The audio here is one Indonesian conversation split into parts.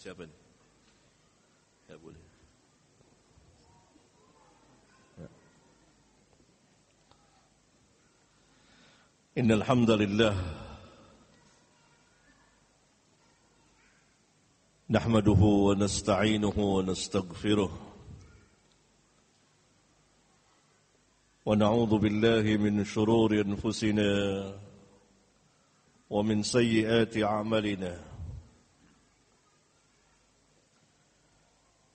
siapa nih? Ya boleh. Ya. Innal hamdalillah nahmaduhu wa nasta'inuhu wa nastaghfiruh wa na'udzu billahi min shururi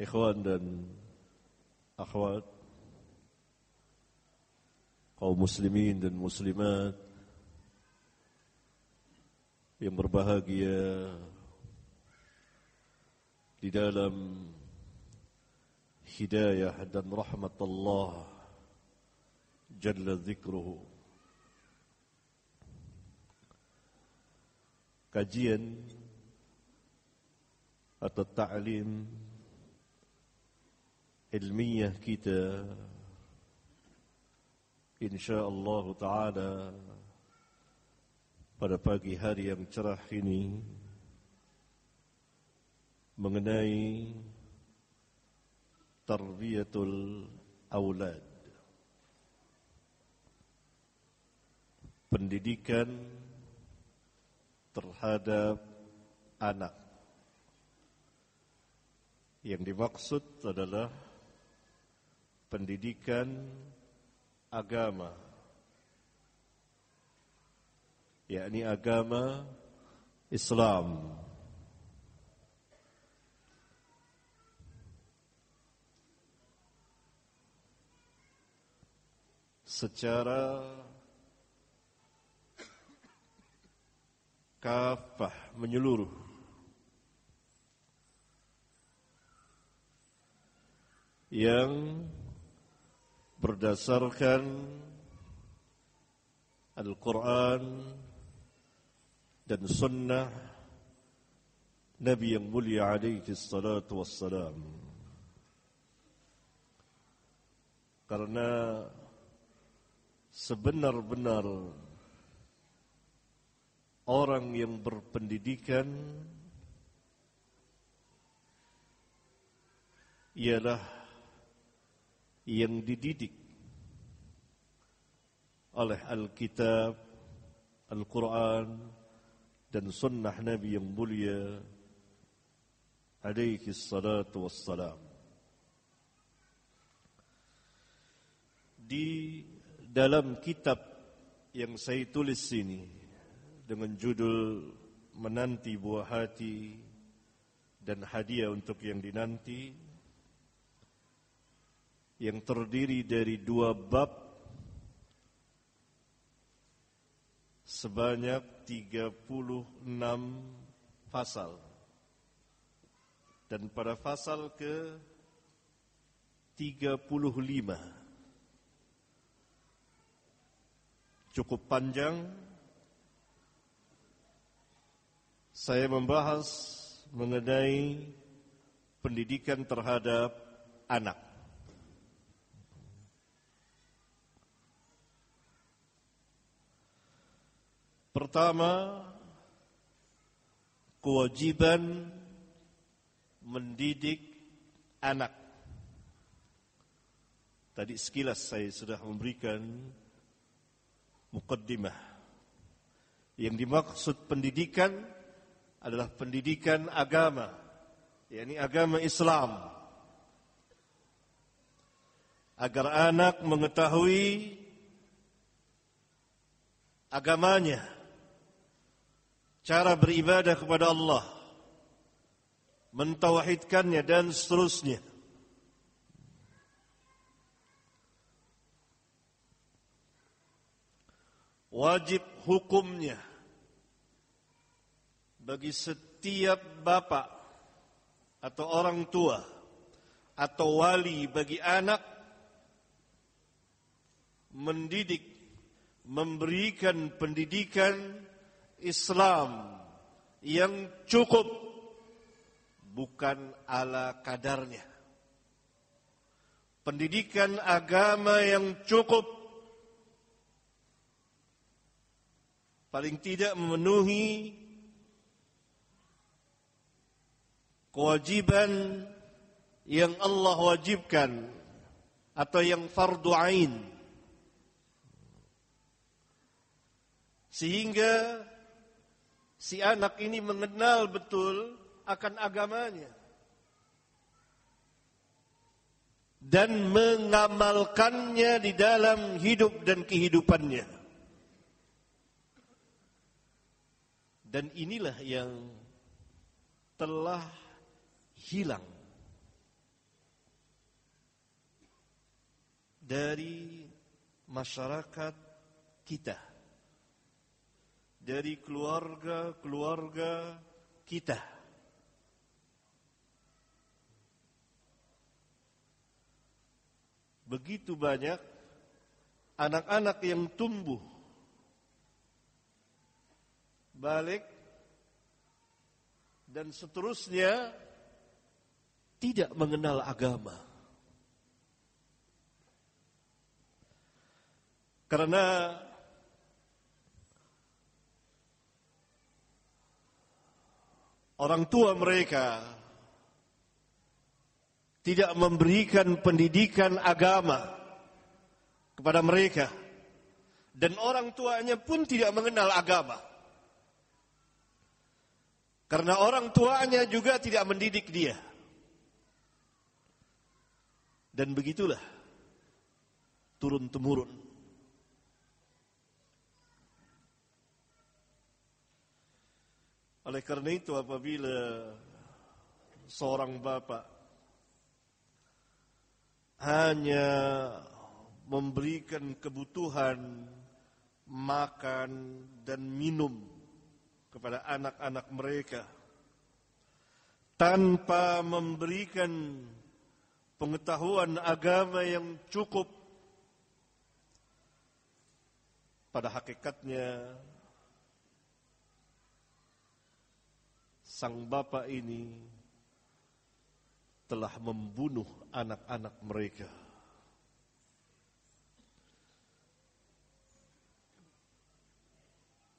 Ikhwan dan akhwat kaum muslimin dan muslimat yang berbahagia di dalam hidayah dan rahmat Allah jalla zikruhu kajian atau ta'lim ilmiah kita. Insyaallah taala pada pagi hari yang cerah ini mengenai tarbiyatul aulad pendidikan terhadap anak. Yang dimaksud adalah pendidikan agama. Yakni agama Islam. Secara kafah menyeluruh. Yang berdasarkan Al-Quran dan Sunnah Nabi yang mulia alaihi salatu wassalam. Karena sebenar-benar orang yang berpendidikan ialah yang dididik oleh Alkitab, Al-Quran dan Sunnah Nabi yang mulia alaihi salatu wassalam. Di dalam kitab yang saya tulis ini dengan judul Menanti Buah Hati dan Hadiah untuk yang dinanti yang terdiri dari dua bab sebanyak 36 pasal. Dan pada pasal ke 35 cukup panjang saya membahas mengenai pendidikan terhadap anak. Pertama, kewajiban mendidik anak. Tadi sekilas saya sudah memberikan mukaddimah. Yang dimaksud pendidikan adalah pendidikan agama, yakni agama Islam. Agar anak mengetahui agamanya cara beribadah kepada Allah, mentauhidkannya dan seterusnya. Wajib hukumnya bagi setiap bapak atau orang tua atau wali bagi anak mendidik memberikan pendidikan Islam yang cukup bukan ala kadarnya. Pendidikan agama yang cukup paling tidak memenuhi kewajiban yang Allah wajibkan atau yang fardu ain. Sehingga si anak ini mengenal betul akan agamanya. Dan mengamalkannya di dalam hidup dan kehidupannya. Dan inilah yang telah hilang. Dari masyarakat kita dari keluarga-keluarga kita begitu banyak anak-anak yang tumbuh balik dan seterusnya tidak mengenal agama. Karena orang tua mereka tidak memberikan pendidikan agama kepada mereka dan orang tuanya pun tidak mengenal agama. Karena orang tuanya juga tidak mendidik dia. Dan begitulah turun temurun. Oleh karena itu apabila seorang bapak hanya memberikan kebutuhan makan dan minum kepada anak-anak mereka tanpa memberikan pengetahuan agama yang cukup pada hakikatnya sang bapak ini telah membunuh anak-anak mereka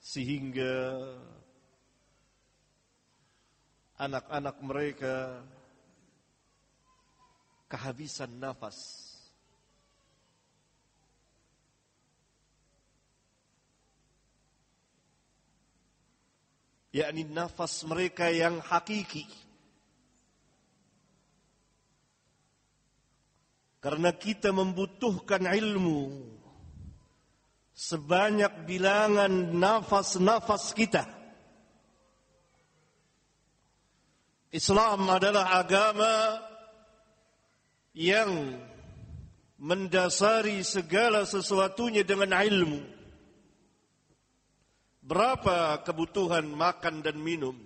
sehingga anak-anak mereka kehabisan nafas. Yakni nafas mereka yang hakiki. Karena kita membutuhkan ilmu sebanyak bilangan nafas-nafas kita. Islam adalah agama yang mendasari segala sesuatunya dengan ilmu. Berapa kebutuhan makan dan minum?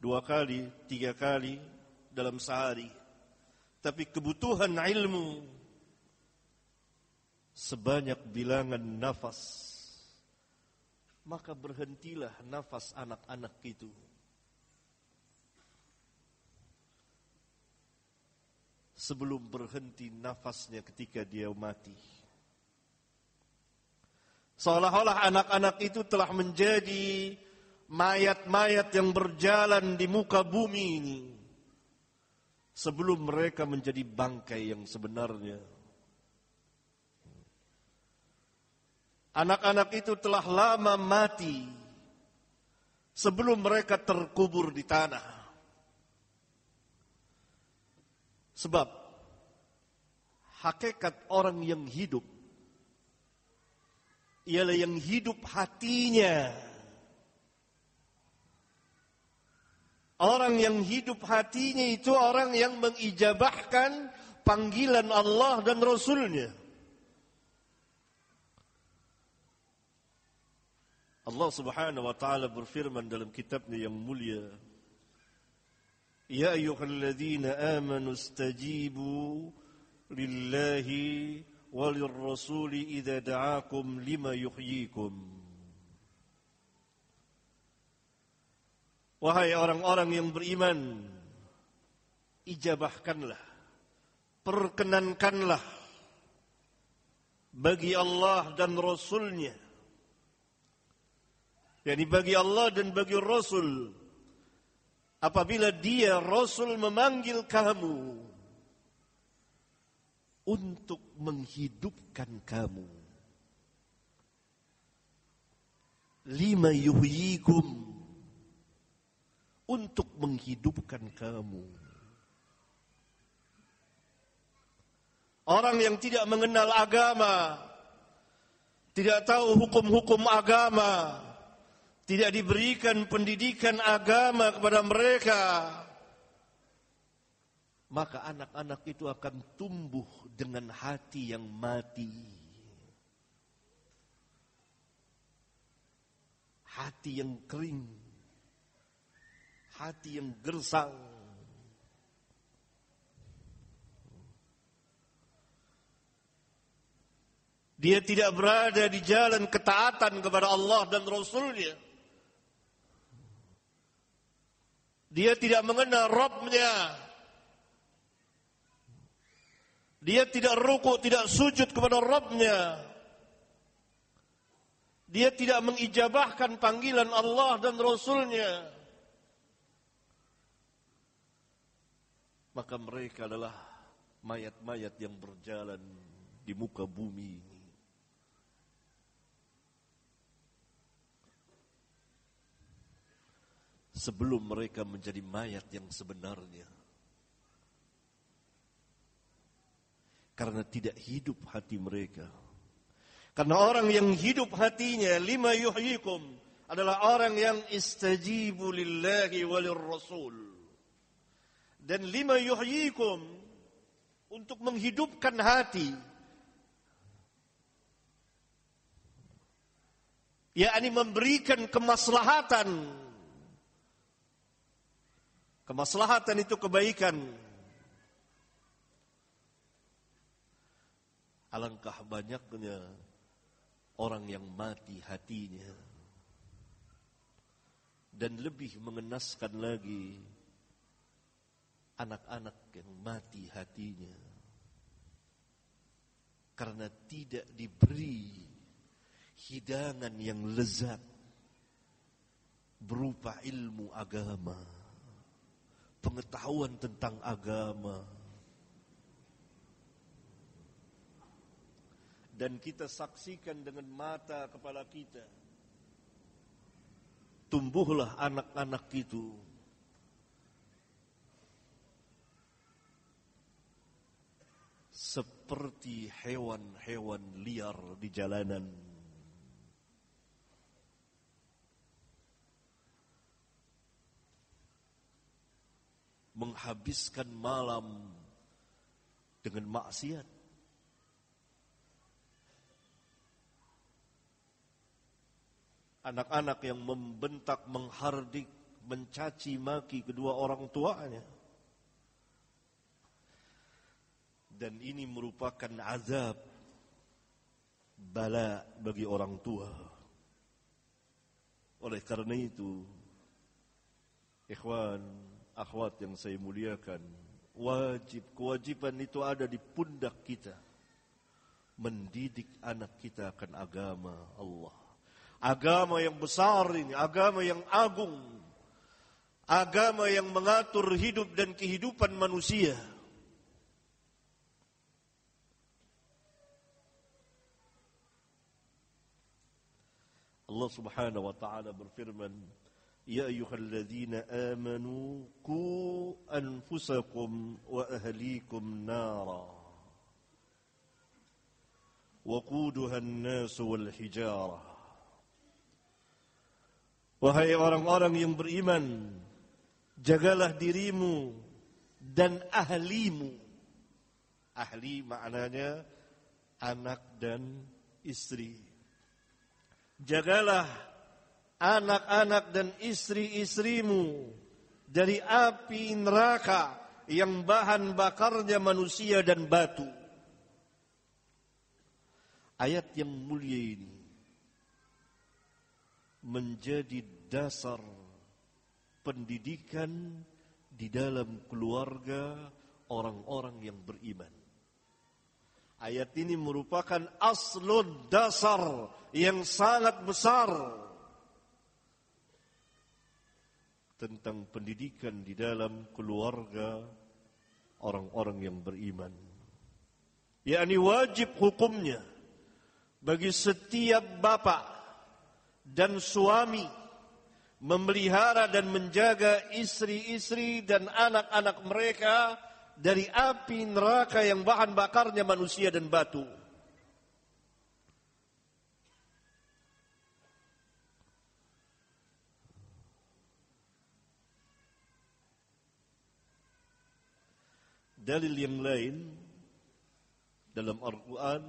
Dua kali, tiga kali dalam sehari. Tapi kebutuhan ilmu sebanyak bilangan nafas. Maka berhentilah nafas anak-anak itu. sebelum berhenti nafasnya ketika dia mati. Seolah-olah anak-anak itu telah menjadi mayat-mayat yang berjalan di muka bumi ini. Sebelum mereka menjadi bangkai yang sebenarnya. Anak-anak itu telah lama mati sebelum mereka terkubur di tanah. Sebab hakikat orang yang hidup ialah yang hidup hatinya. Orang yang hidup hatinya itu orang yang mengijabahkan panggilan Allah dan Rasulnya. Allah subhanahu wa ta'ala berfirman dalam kitabnya yang mulia. Ya ayuhalladzina amanu stajibu lillahi walirrasuli idza da'akum lima yuhyikum. Wahai orang-orang yang beriman ijabahkanlah perkenankanlah bagi Allah dan Rasulnya. Yakni bagi Allah dan bagi Rasul apabila dia Rasul memanggil kamu untuk menghidupkan kamu. Lima yuhyikum untuk menghidupkan kamu. Orang yang tidak mengenal agama tidak tahu hukum-hukum agama tidak diberikan pendidikan agama kepada mereka, maka anak-anak itu akan tumbuh dengan hati yang mati. Hati yang kering, hati yang gersang. Dia tidak berada di jalan ketaatan kepada Allah dan Rasulnya. Dia tidak mengenal Rabbnya. Dia tidak rukuk, tidak sujud kepada Rabbnya. Dia tidak mengijabahkan panggilan Allah dan Rasulnya. Maka mereka adalah mayat-mayat yang berjalan di muka bumi sebelum mereka menjadi mayat yang sebenarnya. Karena tidak hidup hati mereka. Karena orang yang hidup hatinya lima yuhyikum adalah orang yang istajibu lillahi rasul. Dan lima yuhyikum untuk menghidupkan hati. yakni memberikan kemaslahatan Kemaslahatan itu kebaikan. Alangkah banyaknya orang yang mati hatinya. Dan lebih mengenaskan lagi anak-anak yang mati hatinya. Karena tidak diberi hidangan yang lezat berupa ilmu agama pengetahuan tentang agama. Dan kita saksikan dengan mata kepala kita. Tumbuhlah anak-anak itu. Seperti hewan-hewan liar di jalanan. menghabiskan malam dengan maksiat. Anak-anak yang membentak, menghardik, mencaci maki kedua orang tuanya. Dan ini merupakan azab bala bagi orang tua. Oleh karena itu, ikhwan, akhwat yang saya muliakan, wajib kewajiban itu ada di pundak kita. Mendidik anak kita akan agama Allah. Agama yang besar ini, agama yang agung. Agama yang mengatur hidup dan kehidupan manusia. Allah Subhanahu wa taala berfirman, يا أيها الذين آمنوا قوا أنفسكم وأهليكم نارا وقودها الناس والحجارة Wahai orang-orang yang beriman, jagalah dirimu dan ahlimu. Ahli maknanya anak dan istri. Jagalah anak-anak dan istri-istrimu dari api neraka yang bahan bakarnya manusia dan batu. Ayat yang mulia ini menjadi dasar pendidikan di dalam keluarga orang-orang yang beriman. Ayat ini merupakan aslun dasar yang sangat besar tentang pendidikan di dalam keluarga orang-orang yang beriman. yakni wajib hukumnya bagi setiap bapak dan suami memelihara dan menjaga istri-istri dan anak-anak mereka dari api neraka yang bahan bakarnya manusia dan batu. Dalil yang lain dalam Al-Quran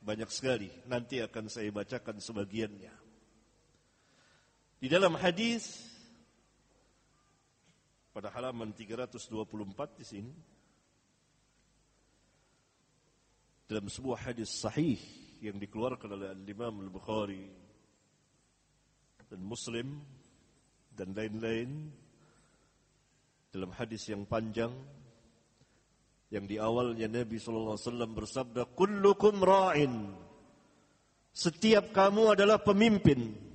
banyak sekali. Nanti akan saya bacakan sebagiannya. Di dalam hadis pada halaman 324 di sini dalam sebuah hadis sahih yang dikeluarkan oleh Imam Al-Bukhari dan Muslim dan lain-lain dalam hadis yang panjang yang di awalnya Nabi sallallahu alaihi wasallam bersabda kullukum ra'in. Setiap kamu adalah pemimpin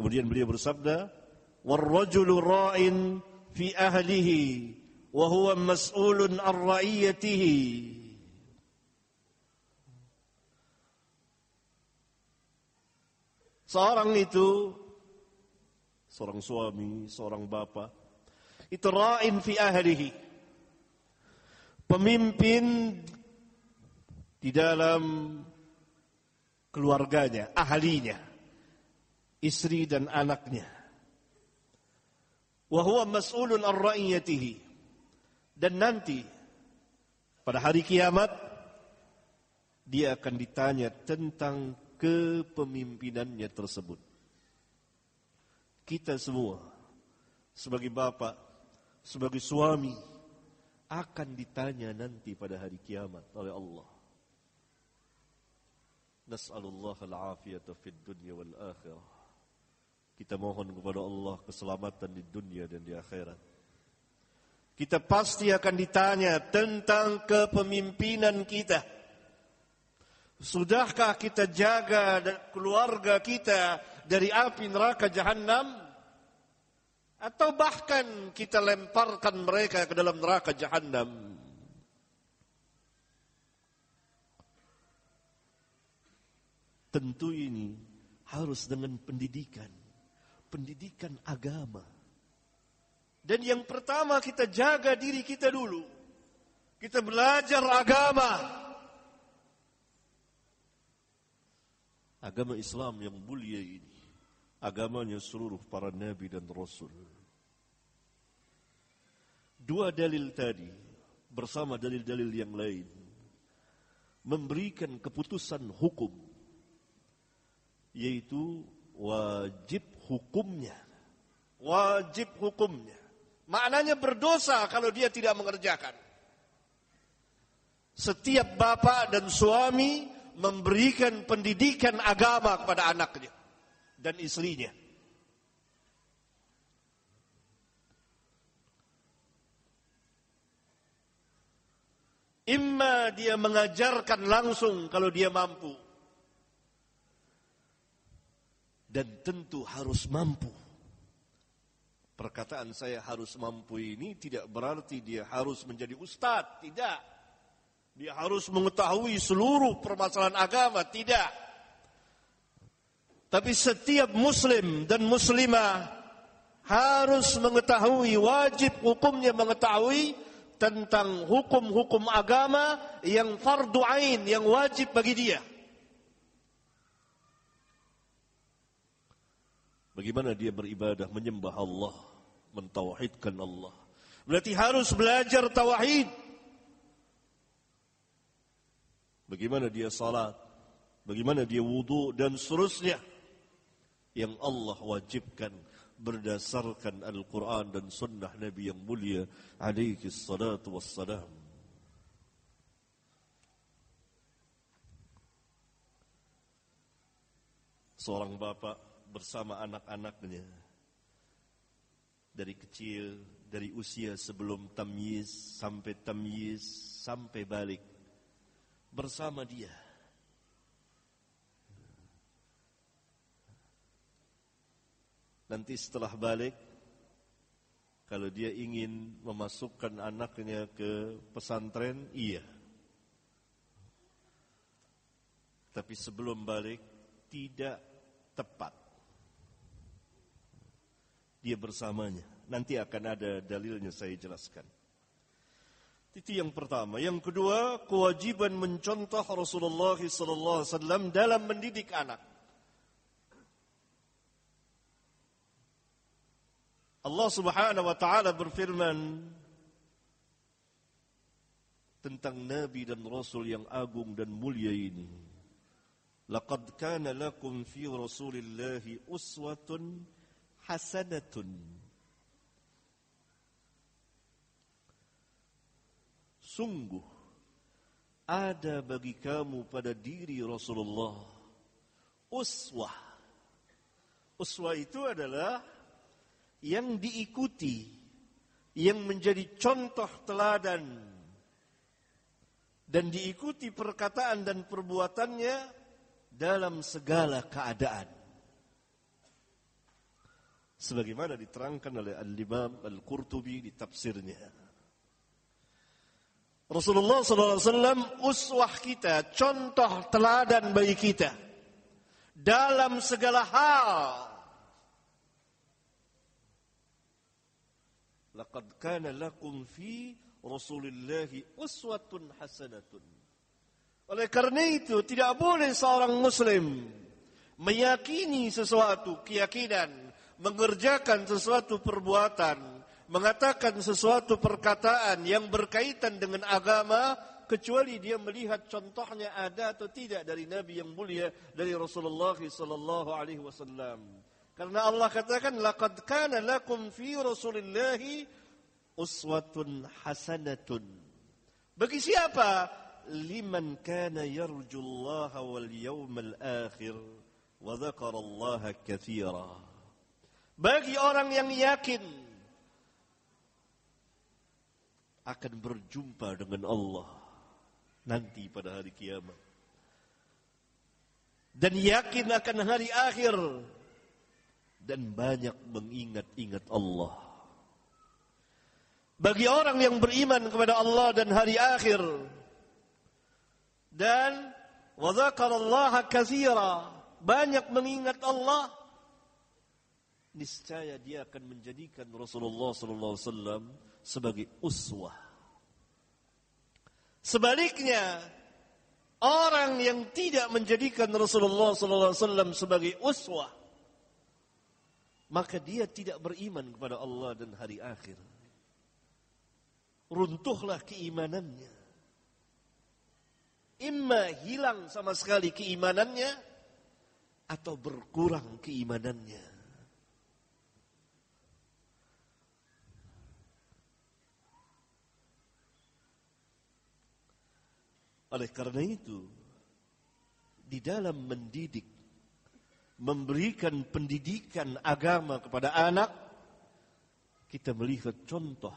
kemudian beliau bersabda warrajulu ra'in fi ahlihi wa huwa mas'ulun ar ra'iyatihi seorang itu seorang suami seorang bapak itu ra'in fi ahlihi. Pemimpin di dalam keluarganya, ahlinya, istri dan anaknya. Wa huwa mas'ulun ar ra'iyatihi. Dan nanti pada hari kiamat dia akan ditanya tentang kepemimpinannya tersebut. Kita semua sebagai bapak sebagai suami akan ditanya nanti pada hari kiamat oleh Allah. Nas'alullah al-afiyata dunya wal akhirah. Kita mohon kepada Allah keselamatan di dunia dan di akhirat. Kita pasti akan ditanya tentang kepemimpinan kita. Sudahkah kita jaga keluarga kita dari api neraka jahanam? Atau bahkan kita lemparkan mereka ke dalam neraka jahanam. Tentu ini harus dengan pendidikan. Pendidikan agama. Dan yang pertama kita jaga diri kita dulu. Kita belajar agama. Agama Islam yang mulia ini agamanya seluruh para nabi dan rasul. Dua dalil tadi bersama dalil-dalil yang lain memberikan keputusan hukum yaitu wajib hukumnya. Wajib hukumnya. Maknanya berdosa kalau dia tidak mengerjakan. Setiap bapak dan suami memberikan pendidikan agama kepada anaknya dan istrinya. Imma dia mengajarkan langsung kalau dia mampu. Dan tentu harus mampu. Perkataan saya harus mampu ini tidak berarti dia harus menjadi ustadz. Tidak. Dia harus mengetahui seluruh permasalahan agama. Tidak. Tapi setiap muslim dan muslimah harus mengetahui, wajib hukumnya mengetahui tentang hukum-hukum agama yang fardu ain, yang wajib bagi dia. Bagaimana dia beribadah, menyembah Allah, mentauhidkan Allah. Berarti harus belajar tauhid. Bagaimana dia salat, bagaimana dia wudu dan seterusnya. yang Allah wajibkan berdasarkan Al-Quran dan Sunnah Nabi yang mulia alaihi salatu wassalam. Seorang bapak bersama anak-anaknya dari kecil, dari usia sebelum tamyiz sampai tamyiz sampai balik bersama dia. Nanti setelah balik, kalau dia ingin memasukkan anaknya ke pesantren, iya. Tapi sebelum balik, tidak tepat. Dia bersamanya. Nanti akan ada dalilnya saya jelaskan. Itu yang pertama. Yang kedua, kewajiban mencontoh Rasulullah SAW dalam mendidik anak. Allah Subhanahu wa taala berfirman tentang nabi dan rasul yang agung dan mulia ini. Laqad kana lakum fi Rasulillahi uswatun hasanatun. Sungguh ada bagi kamu pada diri Rasulullah uswah. Uswah itu adalah yang diikuti, yang menjadi contoh teladan dan diikuti perkataan dan perbuatannya dalam segala keadaan. Sebagaimana diterangkan oleh Al-Imam Al-Qurtubi di tafsirnya. Rasulullah SAW uswah kita, contoh teladan bagi kita. Dalam segala hal. Laqad kana lakum fi Rasulillahi uswatun hasanatun. Oleh karena itu tidak boleh seorang muslim meyakini sesuatu keyakinan, mengerjakan sesuatu perbuatan, mengatakan sesuatu perkataan yang berkaitan dengan agama kecuali dia melihat contohnya ada atau tidak dari Nabi yang mulia dari Rasulullah sallallahu alaihi wasallam. Karena Allah katakan laqad kana lakum fi Rasulillahi uswatun hasanatun. Bagi siapa? Liman kana yarjullaha wal yawmal akhir wa dzakarallaha katsira. Bagi orang yang yakin akan berjumpa dengan Allah nanti pada hari kiamat. Dan yakin akan hari akhir dan banyak mengingat-ingat Allah. Bagi orang yang beriman kepada Allah dan hari akhir dan wadzakarallaha katsira, banyak mengingat Allah, niscaya dia akan menjadikan Rasulullah sallallahu sebagai uswah. Sebaliknya, orang yang tidak menjadikan Rasulullah sallallahu sebagai uswah maka dia tidak beriman kepada Allah dan hari akhir. Runtuhlah keimanannya. Imma hilang sama sekali keimanannya atau berkurang keimanannya. Oleh karena itu, di dalam mendidik memberikan pendidikan agama kepada anak, kita melihat contoh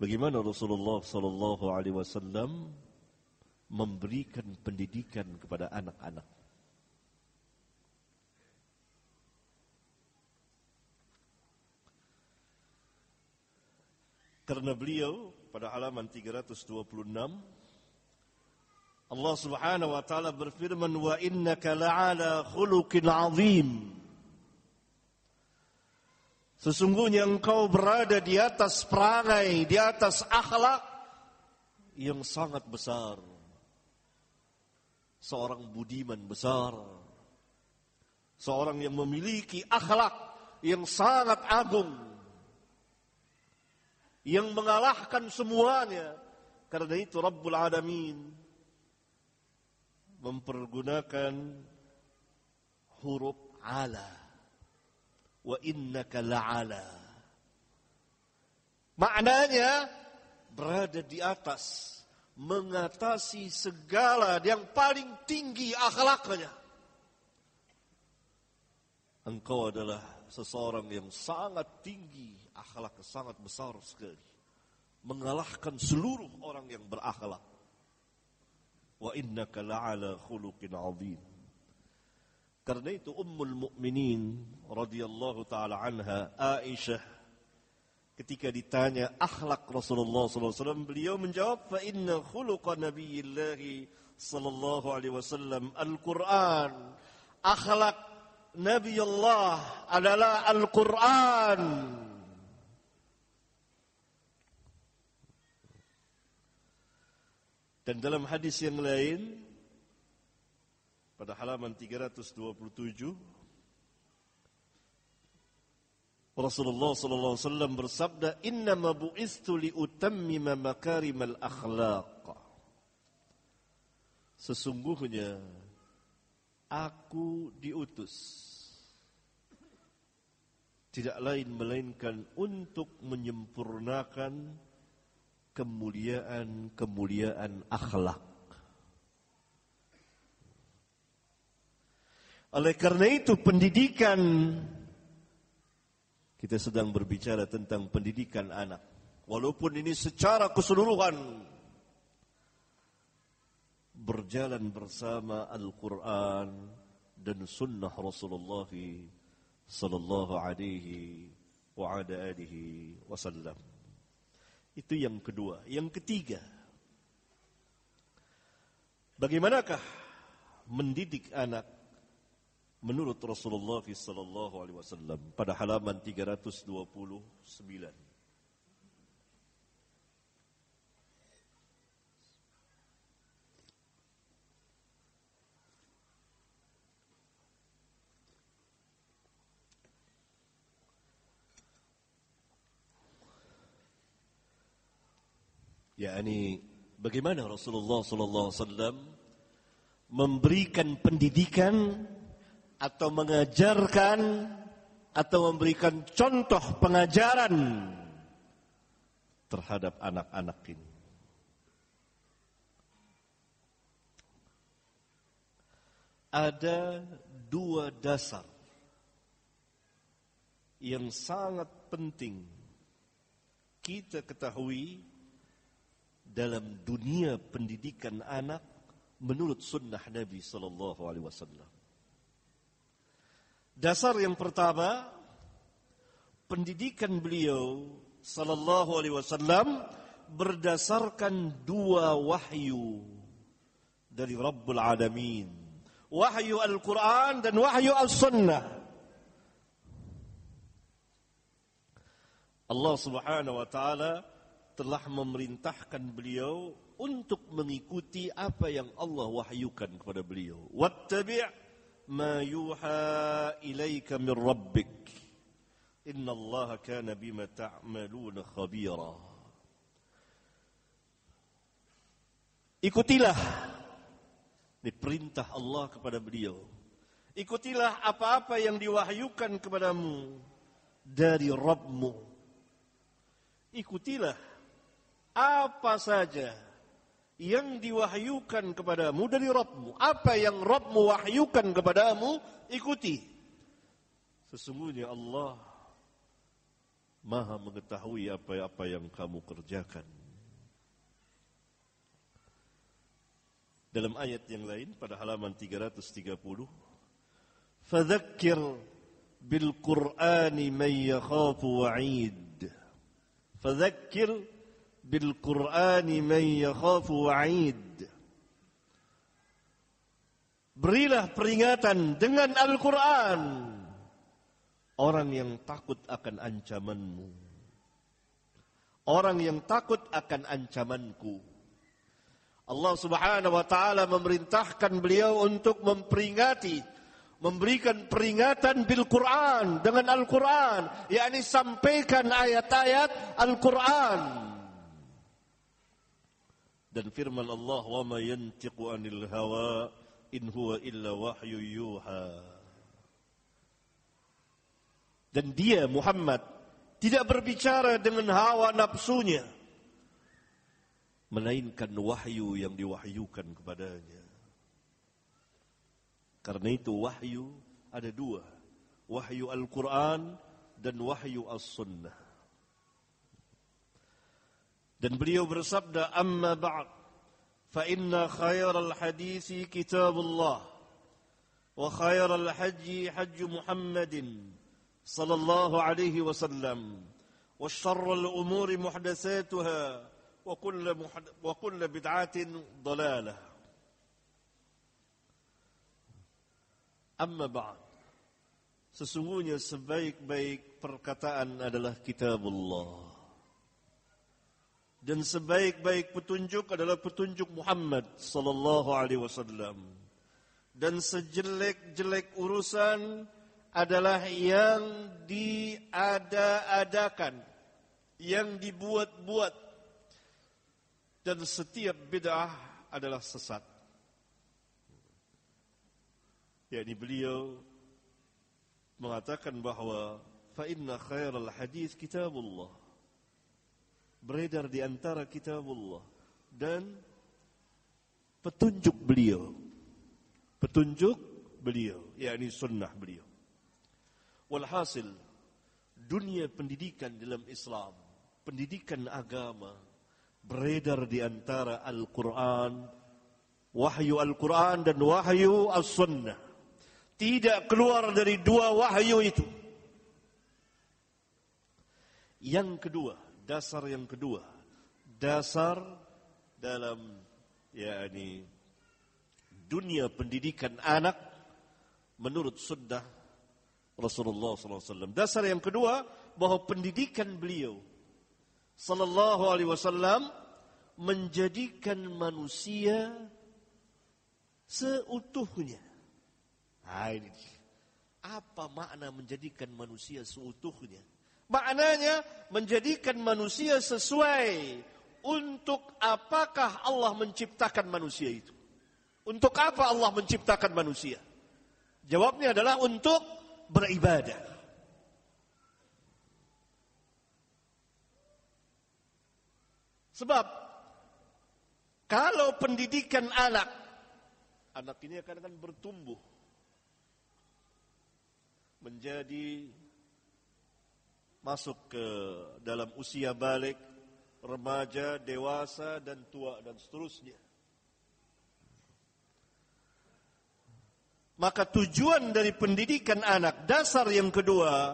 bagaimana Rasulullah Sallallahu Alaihi Wasallam memberikan pendidikan kepada anak-anak. Karena beliau pada halaman 326 Allah Subhanahu wa taala berfirman wa innaka la'ala khuluqin azim. Sesungguhnya engkau berada di atas perangai, di atas akhlak yang sangat besar. Seorang budiman besar. Seorang yang memiliki akhlak yang sangat agung. Yang mengalahkan semuanya. Karena itu Rabbul Alamin mempergunakan huruf ala. Wa innaka la'ala. Maknanya berada di atas, mengatasi segala yang paling tinggi akhlaknya. Engkau adalah seseorang yang sangat tinggi, akhlak sangat besar sekali. Mengalahkan seluruh orang yang berakhlak. Innaka la'ala khuluqin azim. Karena itu Ummul Mukminin radhiyallahu taala anha Aisyah ketika ditanya akhlak Rasulullah SAW beliau menjawab fa inna khuluqa nabiyillah sallallahu alaihi wasallam Al-Qur'an akhlak Nabi Allah adalah Al-Qur'an dan dalam hadis yang lain pada halaman 327 Rasulullah sallallahu alaihi wasallam bersabda inna ma li utammima makarimal akhlaq. Sesungguhnya aku diutus. Tidak lain melainkan untuk menyempurnakan kemuliaan-kemuliaan akhlak Oleh karena itu pendidikan kita sedang berbicara tentang pendidikan anak. Walaupun ini secara keseluruhan berjalan bersama Al-Quran dan Sunnah Rasulullah Sallallahu Alaihi Wasallam. Itu yang kedua. Yang ketiga, bagaimanakah mendidik anak menurut Rasulullah wasallam pada halaman 329 yakni bagaimana Rasulullah sallallahu alaihi wasallam memberikan pendidikan atau mengajarkan atau memberikan contoh pengajaran terhadap anak-anak ini. Ada dua dasar yang sangat penting kita ketahui dalam dunia pendidikan anak menurut sunnah Nabi Sallallahu Alaihi Wasallam. Dasar yang pertama, pendidikan beliau sallallahu alaihi wasallam berdasarkan dua wahyu dari Rabbul Alamin. Wahyu Al-Quran dan wahyu Al-Sunnah. Allah subhanahu wa ta'ala telah memerintahkan beliau untuk mengikuti apa yang Allah wahyukan kepada beliau. Wattabi' ma yuha ilaika min rabbik. Innallaha kana bima ta'maluna khabira. Ikutilah ini perintah Allah kepada beliau. Ikutilah apa-apa yang diwahyukan kepadamu dari Rabbmu. Ikutilah apa saja yang diwahyukan kepadamu dari Rabbmu. Apa yang Rabbmu wahyukan kepadamu, ikuti. Sesungguhnya Allah maha mengetahui apa-apa yang kamu kerjakan. Dalam ayat yang lain pada halaman 330, Fadhakkir bil Qur'ani man yakhafu wa'id. Fadhakkir Qur'ani man yakhafu wa'id. Berilah peringatan dengan Al-Quran orang yang takut akan ancamanmu. Orang yang takut akan ancamanku. Allah Subhanahu wa taala memerintahkan beliau untuk memperingati memberikan peringatan bil Quran dengan Al-Quran yakni sampaikan ayat-ayat Al-Quran dan firman Allah wa ma yantiqu anil hawa in huwa illa wahyu yuha Dan dia Muhammad tidak berbicara dengan hawa nafsunya melainkan wahyu yang diwahyukan kepadanya. Karena itu wahyu ada dua, wahyu Al-Quran dan wahyu As-Sunnah. Dan beliau bersabda, Amma ba'd, fa inna khairal hadithi kitabullah, wa khairal haji haji Muhammadin, sallallahu alaihi wasallam, wa syarral umuri muhdasatuha, wa kulla, wa kulla bid'atin dalalah. Amma ba'd, sesungguhnya sebaik-baik perkataan adalah kitabullah. Dan sebaik-baik petunjuk adalah petunjuk Muhammad sallallahu alaihi wasallam. Dan sejelek-jelek urusan adalah yang diada-adakan yang dibuat-buat. Dan setiap bid'ah adalah sesat. Yakni beliau mengatakan bahawa fa inna khairal hadis kitabullah beredar di antara kitabullah dan petunjuk beliau. Petunjuk beliau, yakni sunnah beliau. Walhasil, dunia pendidikan dalam Islam, pendidikan agama, beredar di antara Al-Quran, wahyu Al-Quran dan wahyu As-Sunnah. Tidak keluar dari dua wahyu itu. Yang kedua, dasar yang kedua, dasar dalam yakni dunia pendidikan anak menurut sunnah Rasulullah SAW. Dasar yang kedua bahwa pendidikan beliau Sallallahu Alaihi Wasallam menjadikan manusia seutuhnya. Nah, ini apa makna menjadikan manusia seutuhnya? Maknanya menjadikan manusia sesuai untuk apakah Allah menciptakan manusia itu. Untuk apa Allah menciptakan manusia? Jawabnya adalah untuk beribadah. Sebab kalau pendidikan anak, anak ini akan bertumbuh menjadi masuk ke dalam usia balik, remaja, dewasa dan tua dan seterusnya. Maka tujuan dari pendidikan anak dasar yang kedua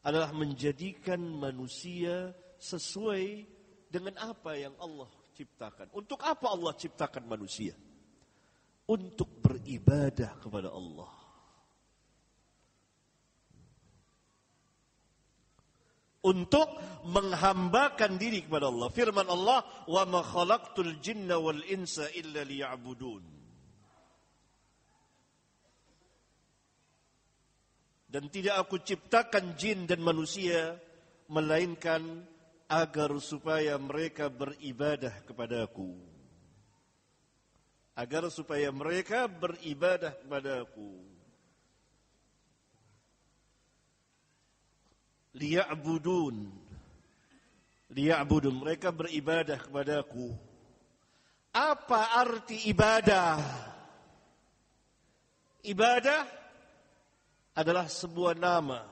adalah menjadikan manusia sesuai dengan apa yang Allah ciptakan. Untuk apa Allah ciptakan manusia? Untuk beribadah kepada Allah. Untuk menghambakan diri kepada Allah. Firman Allah, "Wa ma khalaqtul jinna wal insa illa liya'budun." Dan tidak aku ciptakan jin dan manusia melainkan agar supaya mereka beribadah kepadaku. Agar supaya mereka beribadah kepadaku. Liya'budun. Liya'budun. Mereka beribadah kepadaku. Apa arti ibadah? Ibadah adalah sebuah nama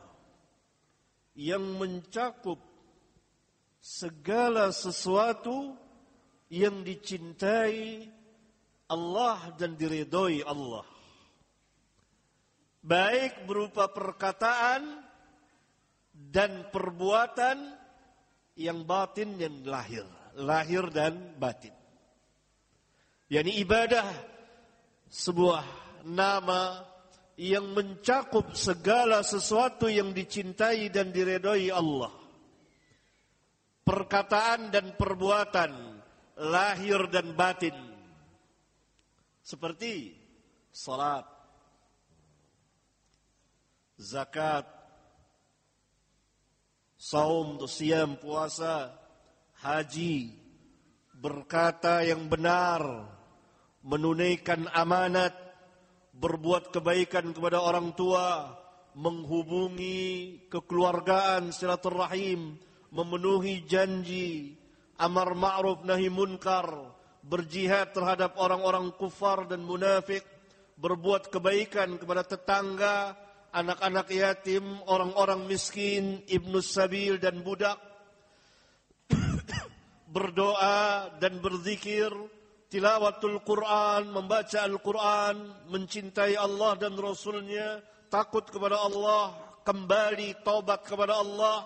yang mencakup segala sesuatu yang dicintai Allah dan diridhoi Allah. Baik berupa perkataan dan perbuatan yang batin yang lahir, lahir dan batin. Yani ibadah sebuah nama yang mencakup segala sesuatu yang dicintai dan diredoi Allah. Perkataan dan perbuatan lahir dan batin. Seperti salat, zakat, saum, siam, puasa, haji, berkata yang benar, menunaikan amanat, berbuat kebaikan kepada orang tua, menghubungi kekeluargaan silaturahim, memenuhi janji, amar ma'ruf nahi munkar, berjihad terhadap orang-orang kufar dan munafik, berbuat kebaikan kepada tetangga, anak-anak yatim, orang-orang miskin, ibnu sabil dan budak, berdoa dan berzikir, tilawatul Quran, membaca Al-Quran, mencintai Allah dan Rasulnya, takut kepada Allah, kembali taubat kepada Allah,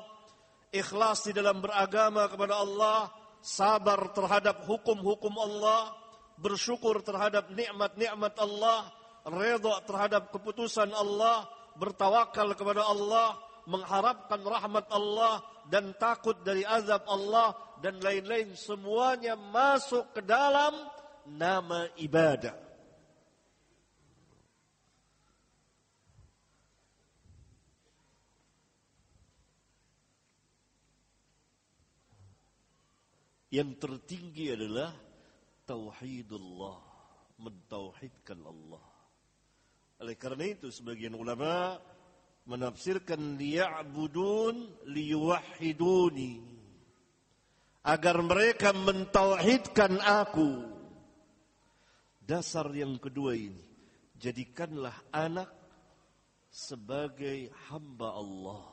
ikhlas di dalam beragama kepada Allah, sabar terhadap hukum-hukum Allah, bersyukur terhadap nikmat-nikmat Allah, redha terhadap keputusan Allah, bertawakal kepada Allah, mengharapkan rahmat Allah dan takut dari azab Allah dan lain-lain semuanya masuk ke dalam nama ibadah. Yang tertinggi adalah tauhidullah, mentauhidkan Allah. Oleh karena itu sebagian ulama menafsirkan liya'budun liyuwahhiduni agar mereka mentauhidkan aku. Dasar yang kedua ini, jadikanlah anak sebagai hamba Allah.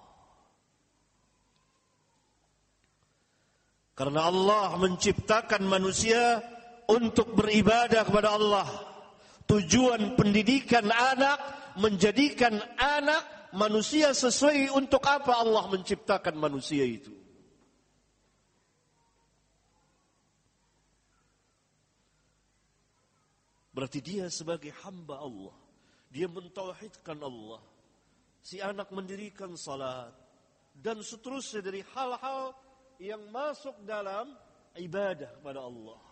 Karena Allah menciptakan manusia untuk beribadah kepada Allah. Tujuan pendidikan anak menjadikan anak manusia sesuai untuk apa Allah menciptakan manusia itu. Berarti dia sebagai hamba Allah. Dia mentauhidkan Allah. Si anak mendirikan salat. Dan seterusnya dari hal-hal yang masuk dalam ibadah kepada Allah.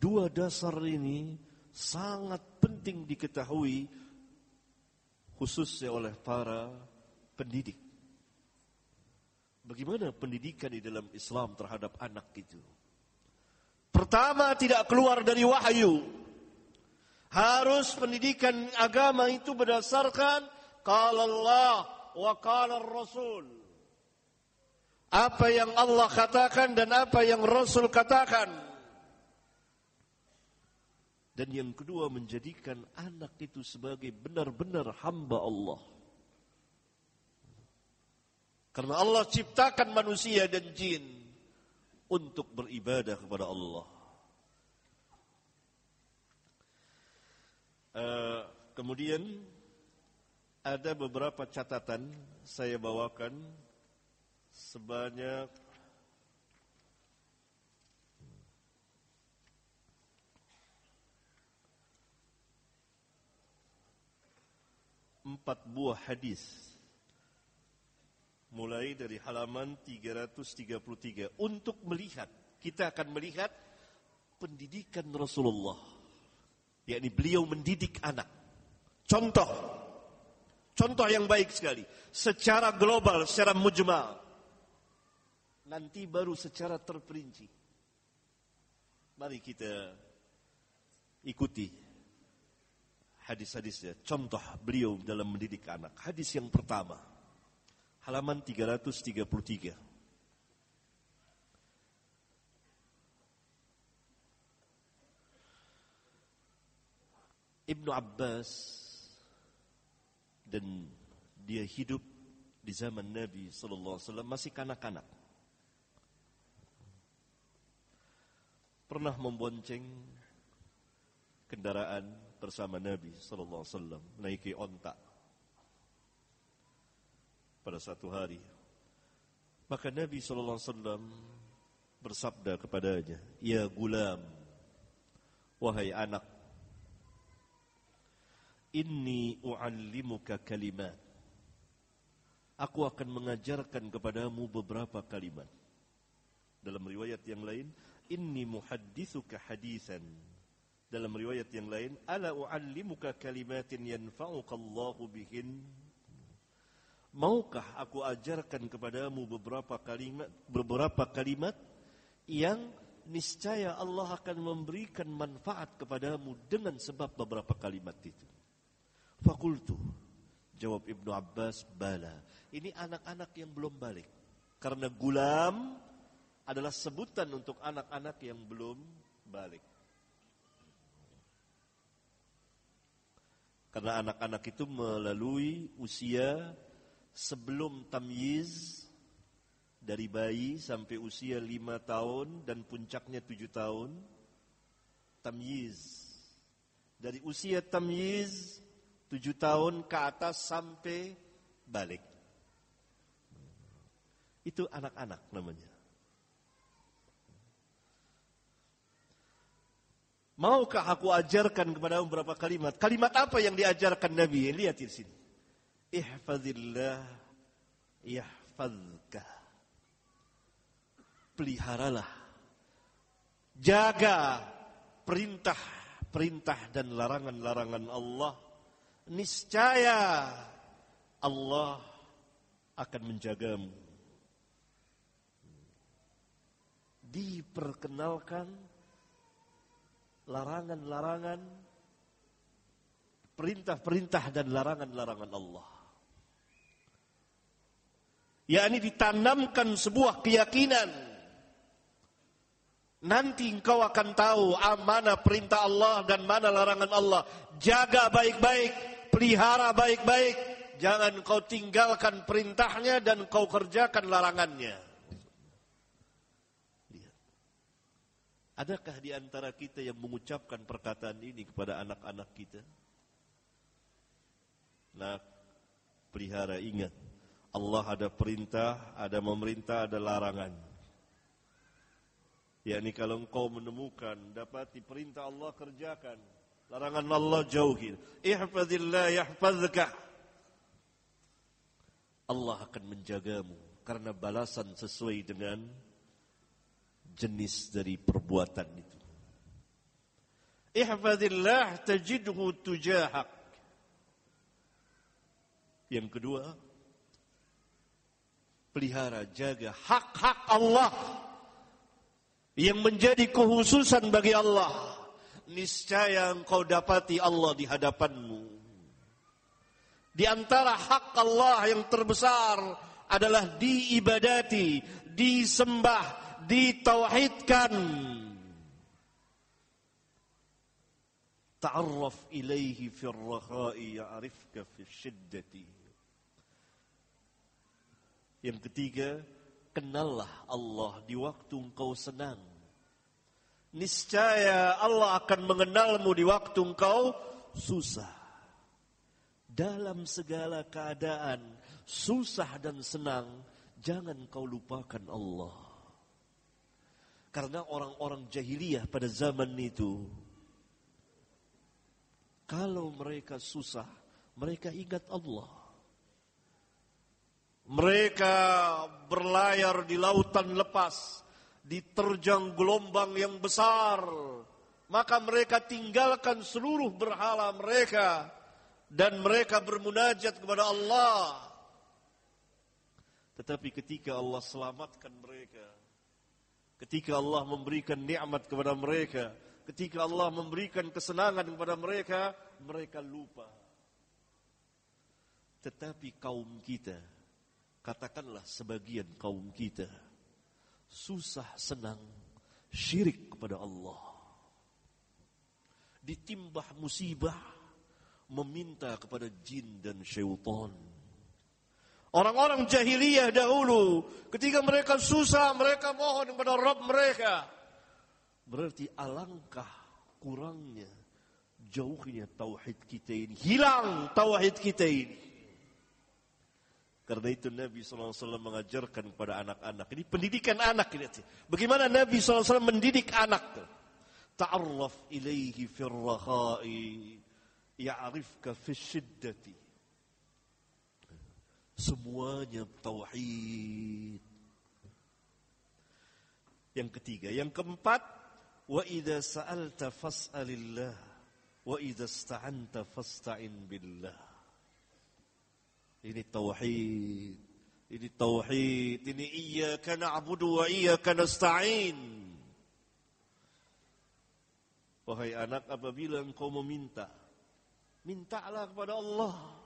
Dua dasar ini sangat penting diketahui khususnya oleh para pendidik. Bagaimana pendidikan di dalam Islam terhadap anak itu? Pertama tidak keluar dari wahyu. Harus pendidikan agama itu berdasarkan kalau Allah wa qala rasul apa yang Allah katakan dan apa yang Rasul katakan dan yang kedua menjadikan anak itu sebagai benar-benar hamba Allah. Karena Allah ciptakan manusia dan jin untuk beribadah kepada Allah. Uh, kemudian ada beberapa catatan saya bawakan sebanyak empat buah hadis mulai dari halaman 333 untuk melihat kita akan melihat pendidikan Rasulullah yakni beliau mendidik anak contoh Contoh yang baik sekali. Secara global, secara mujmal. Nanti baru secara terperinci. Mari kita ikuti hadis-hadisnya. Contoh beliau dalam mendidik anak. Hadis yang pertama. Halaman 333. Ibnu Abbas dan dia hidup di zaman Nabi wasallam masih kanak-kanak. Pernah membonceng kendaraan bersama Nabi sallallahu alaihi wasallam naiki onta pada satu hari. Maka Nabi sallallahu alaihi wasallam bersabda kepadanya, "Ya gulam, wahai anak Inni u'allimuka kalimat. Aku akan mengajarkan kepadamu beberapa kalimat. Dalam riwayat yang lain, inni muhaddithuka hadisan. Dalam riwayat yang lain, ala u'allimuka kalimatin yanfa'uka Allahu bihin. Maukah aku ajarkan kepadamu beberapa kalimat beberapa kalimat yang niscaya Allah akan memberikan manfaat kepadamu dengan sebab beberapa kalimat itu. Fakultu. Jawab Ibnu Abbas, bala. Ini anak-anak yang belum balik. Karena gulam adalah sebutan untuk anak-anak yang belum balik. Karena anak-anak itu melalui usia sebelum tamyiz dari bayi sampai usia lima tahun dan puncaknya tujuh tahun tamyiz. Dari usia tamyiz tujuh tahun ke atas sampai balik. Itu anak-anak namanya Maukah aku ajarkan kepada beberapa kalimat? Kalimat apa yang diajarkan Nabi? Lihat di sini. Ihfazillah yahfazka. Peliharalah. Jaga perintah-perintah dan larangan-larangan Allah. Niscaya Allah akan menjagamu. Diperkenalkan larangan-larangan, perintah-perintah dan larangan-larangan Allah. Ya ini ditanamkan sebuah keyakinan. Nanti engkau akan tahu mana perintah Allah dan mana larangan Allah. Jaga baik-baik, pelihara baik-baik. Jangan kau tinggalkan perintahnya dan kau kerjakan larangannya. Adakah di antara kita yang mengucapkan perkataan ini kepada anak-anak kita? Nah, pelihara ingat, Allah ada perintah, ada memerintah, ada larangan. yakni kalau engkau menemukan dapati perintah Allah kerjakan, larangan Allah jauhi. Ihfazillah yahfazka. Allah akan menjagamu karena balasan sesuai dengan jenis dari perbuatan itu. Ihfadillah tajidhu tujahak. Yang kedua, pelihara jaga hak-hak Allah yang menjadi khususan bagi Allah. Niscaya engkau dapati Allah di hadapanmu. Di antara hak Allah yang terbesar adalah diibadati, disembah, ditauhidkan. Ta'arraf ilaihi fil rakhai ya'rifka fil syiddati. Yang ketiga, kenallah Allah di waktu engkau senang. Niscaya Allah akan mengenalmu di waktu engkau susah. Dalam segala keadaan, susah dan senang, jangan kau lupakan Allah. Karena orang-orang jahiliyah pada zaman itu, kalau mereka susah, mereka ingat Allah. Mereka berlayar di lautan lepas, diterjang gelombang yang besar, maka mereka tinggalkan seluruh berhala mereka dan mereka bermunajat kepada Allah. Tetapi ketika Allah selamatkan mereka, Ketika Allah memberikan nikmat kepada mereka, ketika Allah memberikan kesenangan kepada mereka, mereka lupa. Tetapi kaum kita, katakanlah sebagian kaum kita, susah senang syirik kepada Allah. Ditimbah musibah, meminta kepada jin dan syaitan Orang-orang jahiliyah dahulu, ketika mereka susah, mereka mohon kepada Rabb mereka. Berarti alangkah kurangnya, jauhnya tauhid kita ini. Hilang tauhid kita ini. Karena itu Nabi SAW mengajarkan kepada anak-anak. Ini pendidikan anak. Ini. Bagaimana Nabi SAW mendidik anak. Ta'arraf ilaihi firrahai. Ya'rifka fi syiddati. Semuanya tauhid. Yang ketiga, yang keempat, wa idza sa'alta fas'alillah wa idza ista'anta fasta'in billah. Ini tauhid. Ini tauhid. Ini iyyaka na'budu wa iyyaka nasta'in. Wahai anak, apabila engkau meminta, Mintalah kepada Allah.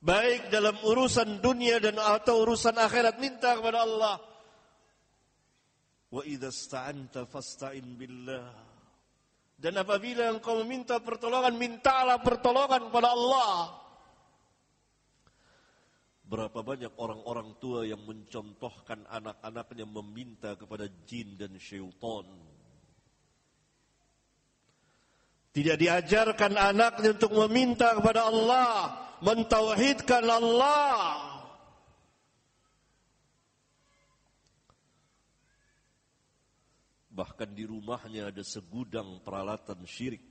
Baik dalam urusan dunia dan atau urusan akhirat minta kepada Allah. Wa idza sta'anta fasta'in billah. Dan apabila engkau meminta pertolongan, mintalah pertolongan kepada Allah. Berapa banyak orang-orang tua yang mencontohkan anak-anaknya meminta kepada jin dan syaitan. Tidak diajarkan anaknya untuk meminta kepada Allah, mentauhidkan Allah. Bahkan di rumahnya ada segudang peralatan syirik.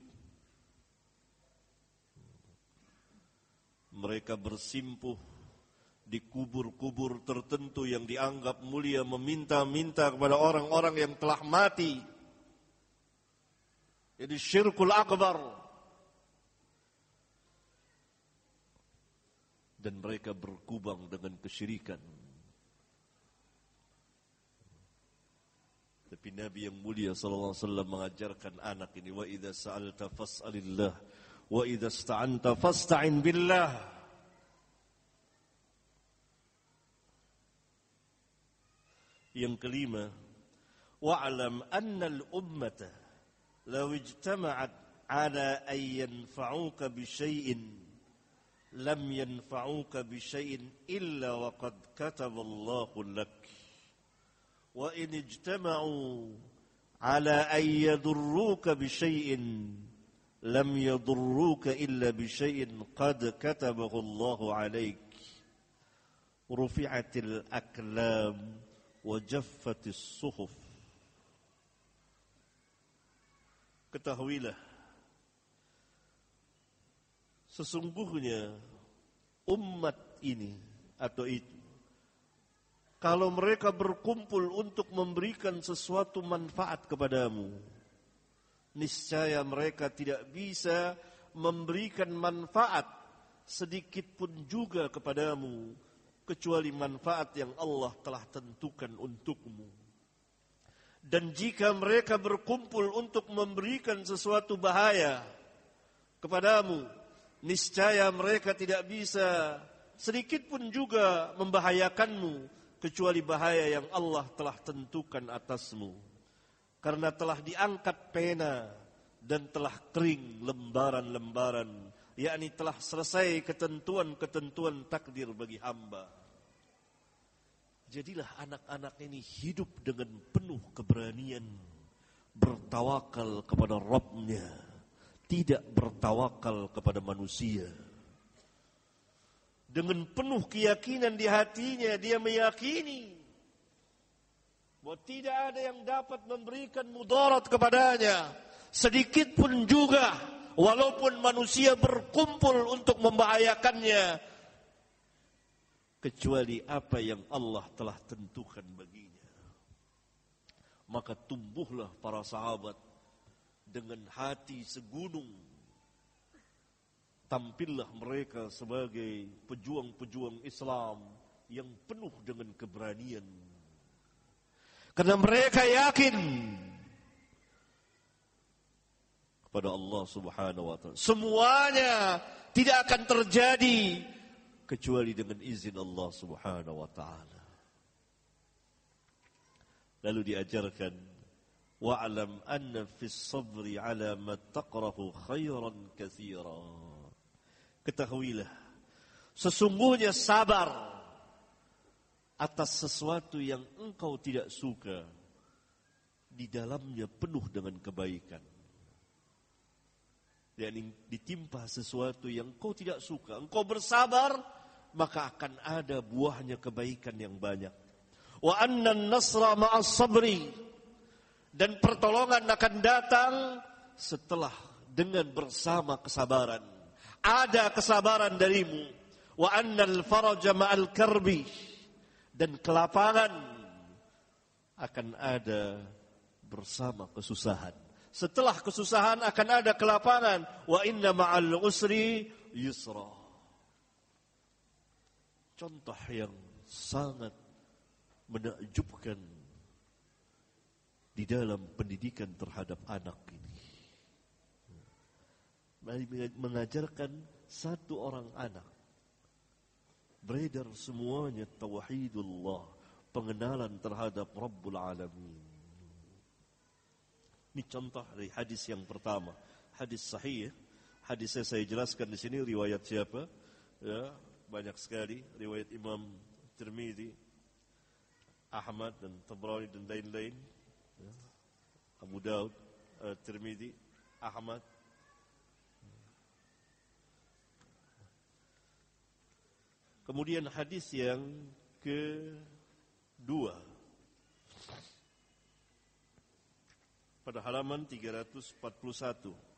Mereka bersimpuh di kubur-kubur tertentu yang dianggap mulia meminta-minta kepada orang-orang yang telah mati. Jadi syirkul akbar. Dan mereka berkubang dengan kesyirikan. Tapi Nabi yang mulia sallallahu alaihi wasallam mengajarkan anak ini wa idza sa'alta fas'alillah wa idza ista'anta fasta'in billah. Yang kelima, wa'lam anna al-ummata لو اجتمعت على أن ينفعوك بشيء لم ينفعوك بشيء إلا وقد كتب الله لك. وإن اجتمعوا على أن يضروك بشيء لم يضروك إلا بشيء قد كتبه الله عليك. رفعت الأكلام وجفت الصحف. Ketahuilah Sesungguhnya Umat ini Atau itu Kalau mereka berkumpul Untuk memberikan sesuatu manfaat kepadamu Niscaya mereka tidak bisa Memberikan manfaat Sedikit pun juga kepadamu kecuali manfaat yang Allah telah tentukan untukmu. Dan jika mereka berkumpul untuk memberikan sesuatu bahaya kepadamu, niscaya mereka tidak bisa sedikit pun juga membahayakanmu kecuali bahaya yang Allah telah tentukan atasmu. Karena telah diangkat pena dan telah kering lembaran-lembaran yakni telah selesai ketentuan-ketentuan takdir bagi hamba. Jadilah anak-anak ini hidup dengan penuh keberanian bertawakal kepada Rabbnya, tidak bertawakal kepada manusia. Dengan penuh keyakinan di hatinya dia meyakini bahwa tidak ada yang dapat memberikan mudarat kepadanya sedikit pun juga walaupun manusia berkumpul untuk membahayakannya kecuali apa yang Allah telah tentukan baginya. Maka tumbuhlah para sahabat dengan hati segunung. Tampillah mereka sebagai pejuang-pejuang Islam yang penuh dengan keberanian. Karena mereka yakin kepada Allah Subhanahu wa taala. Semuanya tidak akan terjadi kecuali dengan izin Allah Subhanahu wa taala. Lalu diajarkan wa'lam anna fis sabri ala ma taqrahu khairan katsira. Ketahuilah sesungguhnya sabar atas sesuatu yang engkau tidak suka di dalamnya penuh dengan kebaikan. Dan ditimpa sesuatu yang engkau tidak suka, engkau bersabar maka akan ada buahnya kebaikan yang banyak. Wa anna nasra ma'as sabri dan pertolongan akan datang setelah dengan bersama kesabaran. Ada kesabaran darimu. Wa annal faraja ma'al karbi dan kelapangan akan ada bersama kesusahan. Setelah kesusahan akan ada kelapangan. Wa inna ma'al usri yusra contoh yang sangat menakjubkan di dalam pendidikan terhadap anak ini. mengajarkan satu orang anak. Beredar semuanya tauhidullah, pengenalan terhadap Rabbul Alamin. Ini contoh dari hadis yang pertama, hadis sahih. Hadisnya saya jelaskan di sini riwayat siapa? Ya, banyak sekali riwayat Imam Tirmidzi, Ahmad dan Tabrani dan lain-lain. Ya. Abu Daud, uh, Tirmidzi, Ahmad. Kemudian hadis yang kedua pada halaman 341.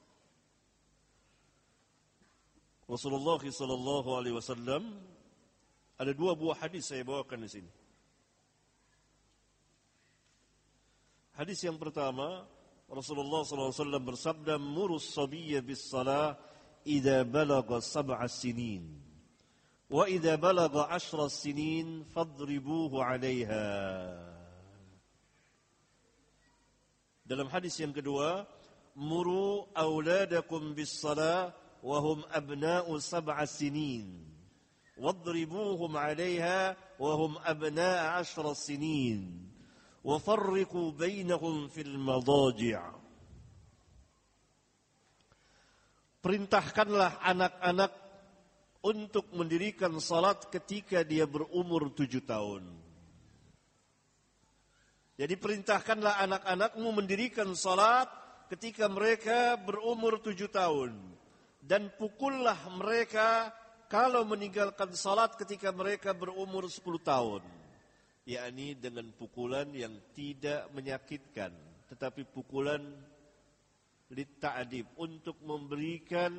Rasulullah sallallahu alaihi wasallam ada dua buah hadis saya bawakan di sini. Hadis yang pertama Rasulullah sallallahu alaihi wasallam bersabda murus sabiyya bis salah idza balagha sab'a sinin wa idza balagha 'ashra sinin fadribuhu 'alayha Dalam hadis yang kedua, muru auladakum bis salah wa hum abna'u sab'a sinin. Wadribuhum 'alayha wa hum abna'a 'ashra sinin. Wa farriqu bainahum fil madaji'. Perintahkanlah anak-anak untuk mendirikan salat ketika dia berumur tujuh tahun. Jadi perintahkanlah anak-anakmu mendirikan salat ketika mereka berumur tujuh tahun. Dan pukullah mereka kalau meninggalkan salat ketika mereka berumur sepuluh tahun. yakni dengan pukulan yang tidak menyakitkan. Tetapi pukulan litta'adib untuk memberikan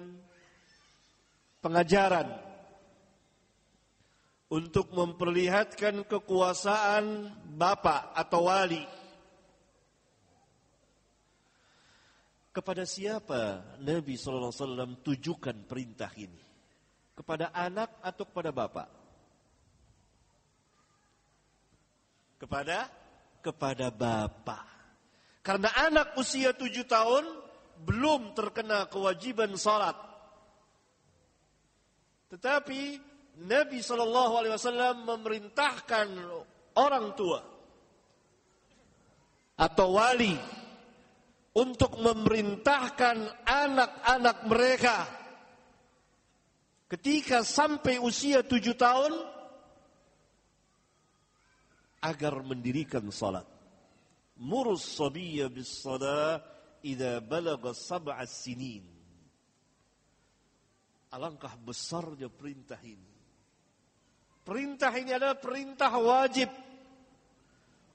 pengajaran untuk memperlihatkan kekuasaan bapak atau wali. Kepada siapa Nabi SAW tujukan perintah ini? Kepada anak atau kepada bapak? Kepada kepada bapak. Karena anak usia tujuh tahun belum terkena kewajiban salat. Tetapi Nabi Shallallahu Alaihi Wasallam memerintahkan orang tua atau wali untuk memerintahkan anak-anak mereka ketika sampai usia tujuh tahun agar mendirikan salat. Murus sabiyya bis salat idza balagha sab'a sinin. Alangkah besarnya perintah ini. Perintah ini adalah perintah wajib.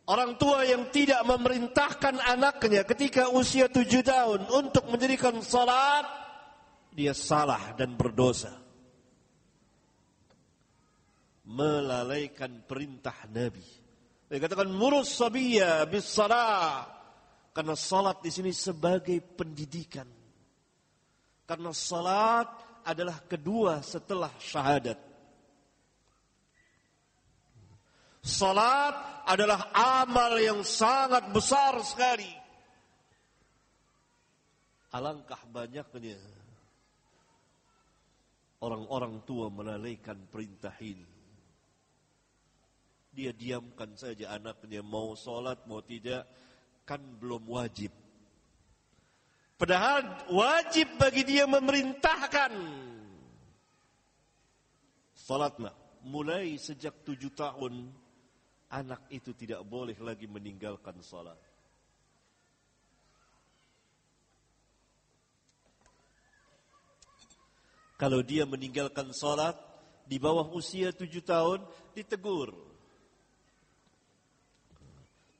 Orang tua yang tidak memerintahkan anaknya ketika usia tujuh tahun untuk mendirikan salat, dia salah dan berdosa. Melalaikan perintah Nabi. Dia katakan murus sabiya bis salat. Karena salat di sini sebagai pendidikan. Karena salat adalah kedua setelah syahadat. Salat adalah amal yang sangat besar sekali. Alangkah banyaknya orang-orang tua melalaikan perintah ini. Dia diamkan saja anaknya mau sholat mau tidak kan belum wajib. Padahal wajib bagi dia memerintahkan. Salatlah mulai sejak tujuh tahun anak itu tidak boleh lagi meninggalkan salat. Kalau dia meninggalkan salat di bawah usia tujuh tahun, ditegur.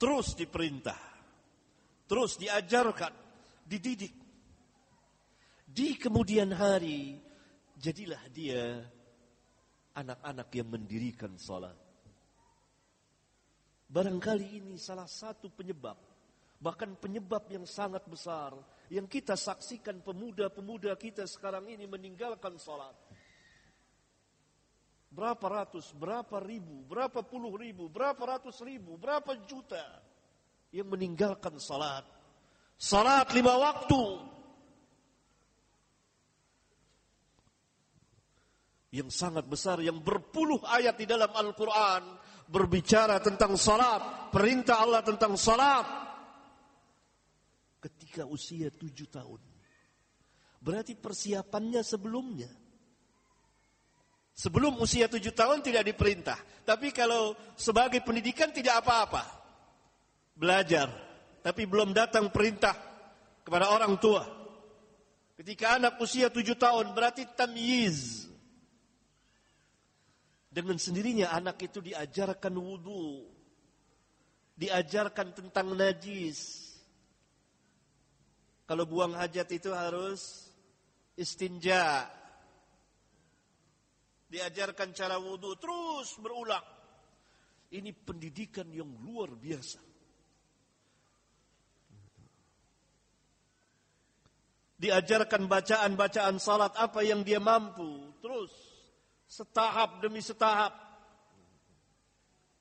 Terus diperintah. Terus diajarkan. Dididik. Di kemudian hari, jadilah dia anak-anak yang mendirikan salat. Barangkali ini salah satu penyebab, bahkan penyebab yang sangat besar yang kita saksikan pemuda-pemuda kita sekarang ini meninggalkan salat. Berapa ratus, berapa ribu, berapa puluh ribu, berapa ratus ribu, berapa juta yang meninggalkan salat. Salat lima waktu. yang sangat besar yang berpuluh ayat di dalam Al-Qur'an berbicara tentang salat, perintah Allah tentang salat ketika usia tujuh tahun. Berarti persiapannya sebelumnya. Sebelum usia tujuh tahun tidak diperintah. Tapi kalau sebagai pendidikan tidak apa-apa. Belajar. Tapi belum datang perintah kepada orang tua. Ketika anak usia tujuh tahun berarti tamyiz. Dengan sendirinya anak itu diajarkan wudhu. Diajarkan tentang najis. Kalau buang hajat itu harus istinja diajarkan cara wudhu terus berulang. Ini pendidikan yang luar biasa. Diajarkan bacaan-bacaan salat apa yang dia mampu. Terus setahap demi setahap.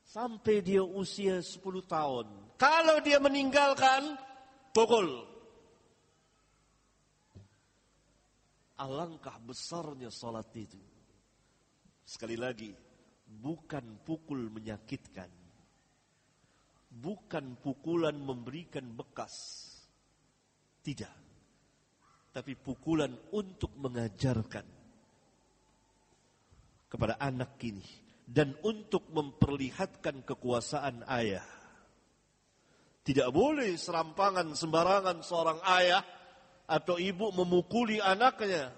Sampai dia usia 10 tahun. Kalau dia meninggalkan, pukul. Alangkah besarnya salat itu. Sekali lagi, bukan pukul menyakitkan. Bukan pukulan memberikan bekas. Tidak. Tapi pukulan untuk mengajarkan kepada anak kini dan untuk memperlihatkan kekuasaan ayah. Tidak boleh serampangan sembarangan seorang ayah atau ibu memukuli anaknya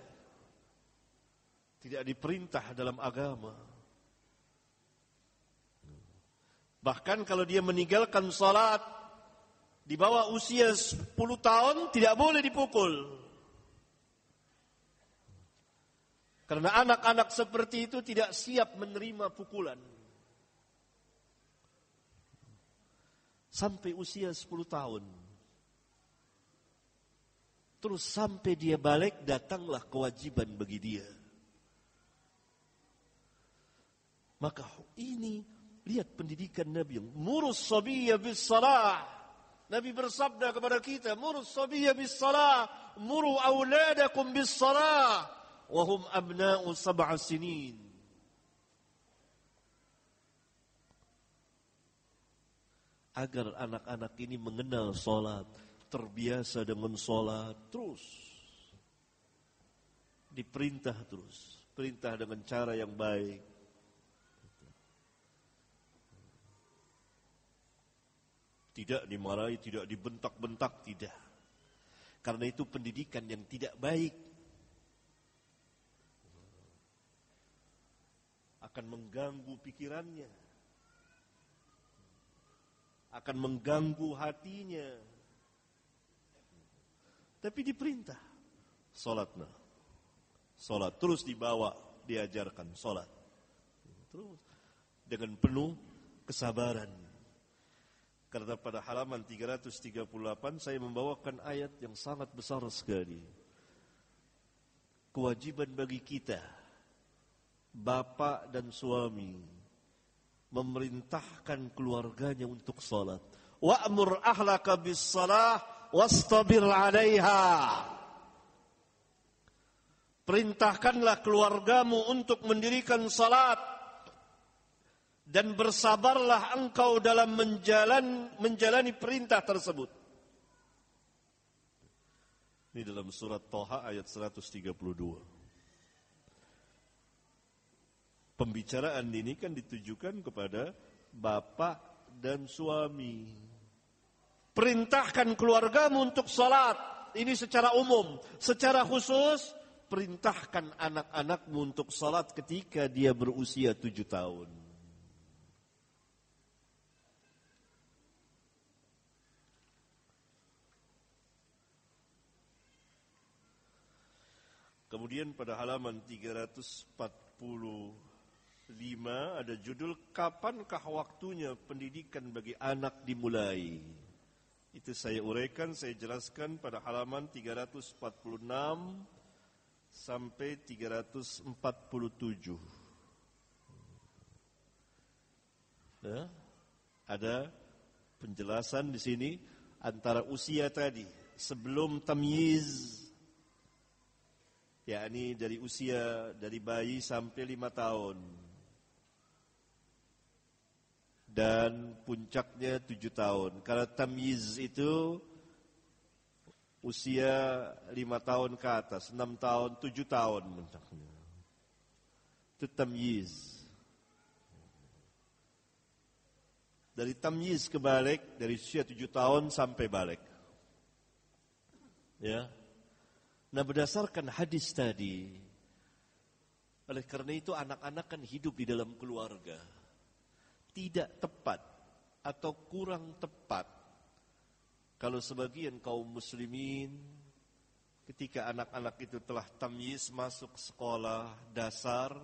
tidak diperintah dalam agama. Bahkan kalau dia meninggalkan salat di bawah usia 10 tahun tidak boleh dipukul. Karena anak-anak seperti itu tidak siap menerima pukulan. Sampai usia 10 tahun. Terus sampai dia balik datanglah kewajiban bagi dia. Maka ini lihat pendidikan Nabi. Murus sabiyya bis salah. Nabi bersabda kepada kita, murus sabiyya bis salah, muru auladakum bis salah, wahum abna'u sab'a sinin. Agar anak-anak ini mengenal solat, terbiasa dengan solat, terus diperintah terus, perintah dengan cara yang baik, Tidak dimarahi, tidak dibentak-bentak, tidak. Karena itu pendidikan yang tidak baik. Akan mengganggu pikirannya. Akan mengganggu hatinya. Tapi diperintah. Salatnya. Salat terus dibawa, diajarkan salat. Terus dengan penuh kesabaran karena pada halaman 338 saya membawakan ayat yang sangat besar sekali. Kewajiban bagi kita, bapak dan suami, memerintahkan keluarganya untuk salat. Wa'mur ahlaka bis salah wastabir 'alaiha. Perintahkanlah keluargamu untuk mendirikan salat dan bersabarlah engkau dalam menjalan, menjalani perintah tersebut. Ini dalam surat Toha ayat 132. Pembicaraan ini kan ditujukan kepada bapak dan suami. Perintahkan keluargamu untuk salat. Ini secara umum. Secara khusus, perintahkan anak-anakmu untuk salat ketika dia berusia tujuh tahun. Kemudian pada halaman 345 ada judul Kapankah waktunya pendidikan bagi anak dimulai? Itu saya uraikan, saya jelaskan pada halaman 346 sampai 347. Ya, ada penjelasan di sini antara usia tadi sebelum tamyiz yakni dari usia dari bayi sampai lima tahun dan puncaknya tujuh tahun. Karena tamyiz itu usia lima tahun ke atas, enam tahun, tujuh tahun puncaknya. Itu tamyiz. Dari tamyiz ke balik, dari usia tujuh tahun sampai balik. Ya, Nah berdasarkan hadis tadi, oleh karena itu anak-anak kan hidup di dalam keluarga. Tidak tepat atau kurang tepat kalau sebagian kaum muslimin ketika anak-anak itu telah tamyiz masuk sekolah dasar,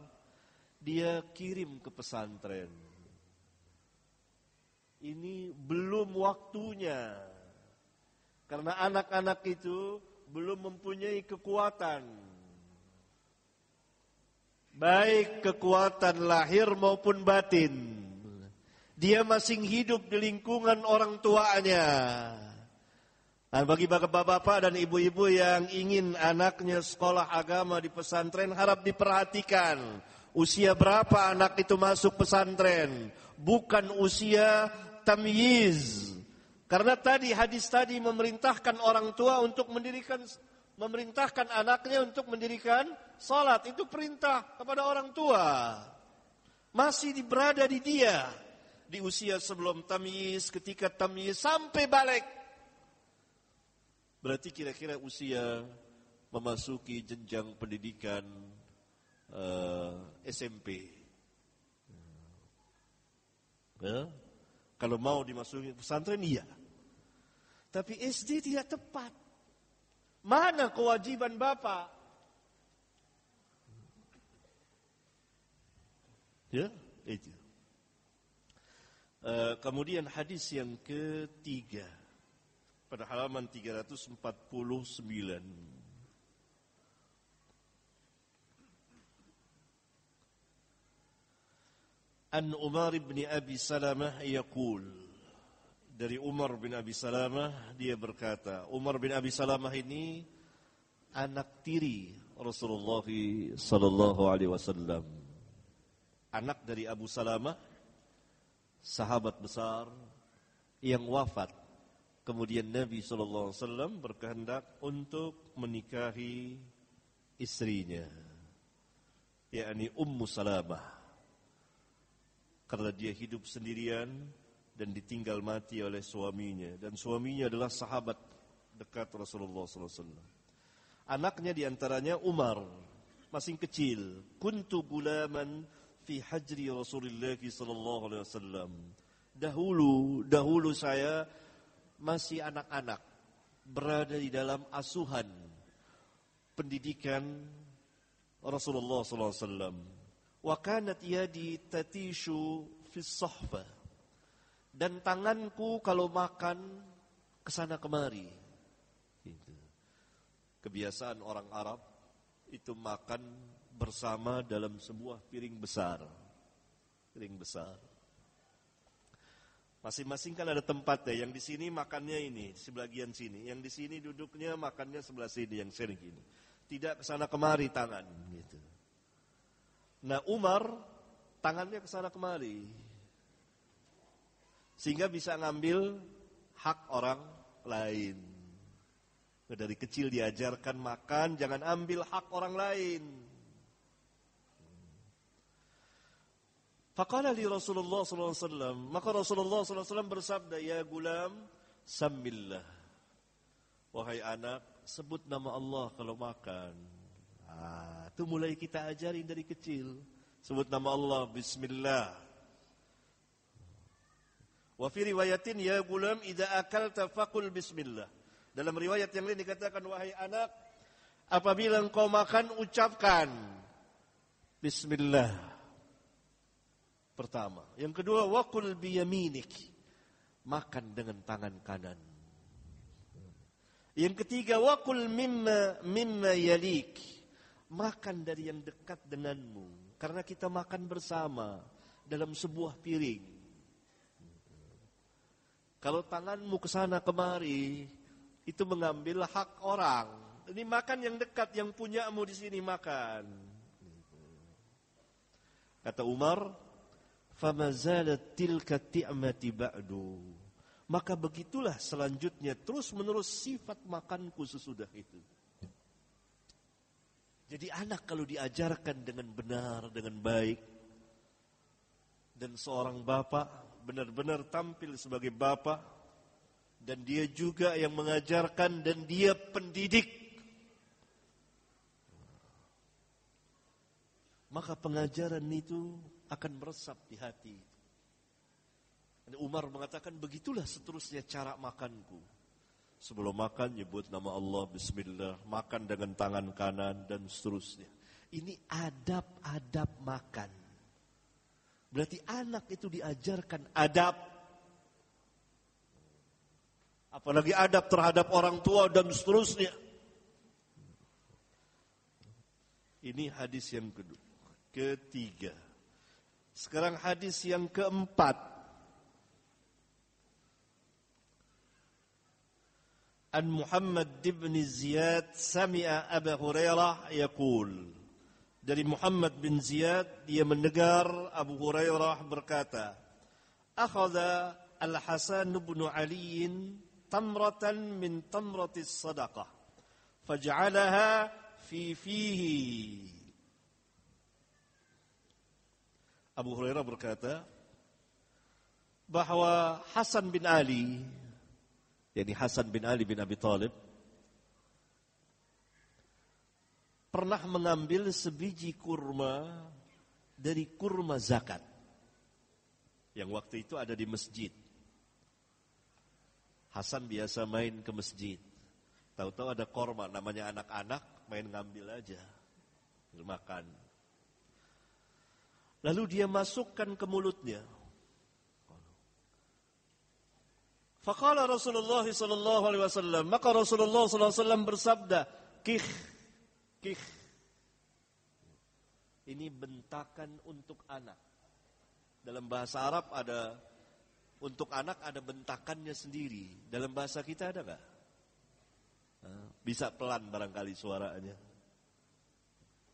dia kirim ke pesantren. Ini belum waktunya. Karena anak-anak itu belum mempunyai kekuatan. Baik kekuatan lahir maupun batin. Dia masih hidup di lingkungan orang tuanya. Dan bagi bapak-bapak dan ibu-ibu yang ingin anaknya sekolah agama di pesantren harap diperhatikan. Usia berapa anak itu masuk pesantren? Bukan usia tamyiz. Karena tadi hadis tadi memerintahkan orang tua untuk mendirikan memerintahkan anaknya untuk mendirikan salat itu perintah kepada orang tua. Masih berada di dia di usia sebelum tamyiz, ketika tamyiz sampai balik. Berarti kira-kira usia memasuki jenjang pendidikan uh, eh, SMP. Ya? Kalau mau dimasuki pesantren iya. Tapi SD tidak tepat. Mana kewajiban Bapak? Ya, itu. Uh, kemudian hadis yang ketiga pada halaman 349. An Umar bin Abi Salamah yaqul dari Umar bin Abi Salamah dia berkata Umar bin Abi Salamah ini anak tiri Rasulullah sallallahu alaihi wasallam anak dari Abu Salamah sahabat besar yang wafat kemudian Nabi sallallahu alaihi wasallam berkehendak untuk menikahi istrinya yakni Ummu Salamah karena dia hidup sendirian dan ditinggal mati oleh suaminya dan suaminya adalah sahabat dekat Rasulullah SAW. Anaknya di antaranya Umar masih kecil. Kuntu gulaman fi hajri Rasulullah Sallallahu Alaihi Wasallam. Dahulu, dahulu saya masih anak-anak berada di dalam asuhan pendidikan Rasulullah Sallallahu Alaihi Wasallam. Wa kanat yadi tatishu fi sahfah dan tanganku kalau makan ke sana kemari. Gitu. Kebiasaan orang Arab itu makan bersama dalam sebuah piring besar. Piring besar. Masing-masing kan ada tempat ya. Yang di sini makannya ini, sebagian sini. Yang di sini duduknya makannya sebelah sini, yang sering gini. Tidak ke sana kemari tangan, gitu. Nah Umar tangannya ke sana kemari. Sehingga bisa ngambil hak orang lain. Dari kecil diajarkan makan, jangan ambil hak orang lain. Faqala li Rasulullah SAW, maka Rasulullah SAW bersabda, Ya gulam, sambillah. Wahai anak, sebut nama Allah kalau makan. Ah, itu mulai kita ajarin dari kecil. Sebut nama Allah, Bismillah. Wa fi riwayatin ya gulam idza akalta faqul bismillah. Dalam riwayat yang lain dikatakan wahai anak apabila engkau makan ucapkan bismillah. Pertama, yang kedua waqul bi yaminik. Makan dengan tangan kanan. Yang ketiga waqul mimma mimma yalik. Makan dari yang dekat denganmu karena kita makan bersama dalam sebuah piring. Kalau tanganmu ke sana kemari, itu mengambil hak orang. Ini makan yang dekat, yang punyamu di sini makan. Kata Umar, "Fama zalat tilka ti'mati ba'du." Maka begitulah selanjutnya terus-menerus sifat makanku sesudah itu. Jadi anak kalau diajarkan dengan benar, dengan baik, dan seorang bapak benar-benar tampil sebagai bapak, dan dia juga yang mengajarkan dan dia pendidik, maka pengajaran itu akan meresap di hati. Dan Umar mengatakan begitulah seterusnya cara makanku. Sebelum makan nyebut nama Allah Bismillah, makan dengan tangan kanan dan seterusnya. Ini adab-adab makan. Berarti anak itu diajarkan adab. Apalagi adab terhadap orang tua dan seterusnya. Ini hadis yang kedua ketiga. Sekarang hadis yang keempat. An Muhammad bin Ziyad sami'a Abu Hurairah yaqul. Dari Muhammad bin Ziyad dia mendengar Abu Hurairah berkata, "Akhadha Al-Hasan bin Ali tamratan min tamratis sadaqah, faj'alaha fi fihi." Abu Hurairah berkata bahwa Hasan bin Ali, yakni Hasan bin Ali bin Abi Thalib, pernah mengambil sebiji kurma dari kurma zakat yang waktu itu ada di masjid. Hasan biasa main ke masjid. Tahu-tahu ada korma namanya anak-anak main ngambil aja. Makan. Lalu dia masukkan ke mulutnya. Faqala Rasulullah sallallahu alaihi wasallam, maka Rasulullah sallallahu alaihi wasallam bersabda, "Kih, kih." Ini bentakan untuk anak. Dalam bahasa Arab ada untuk anak ada bentakannya sendiri. Dalam bahasa kita ada nggak? Bisa pelan barangkali suaranya.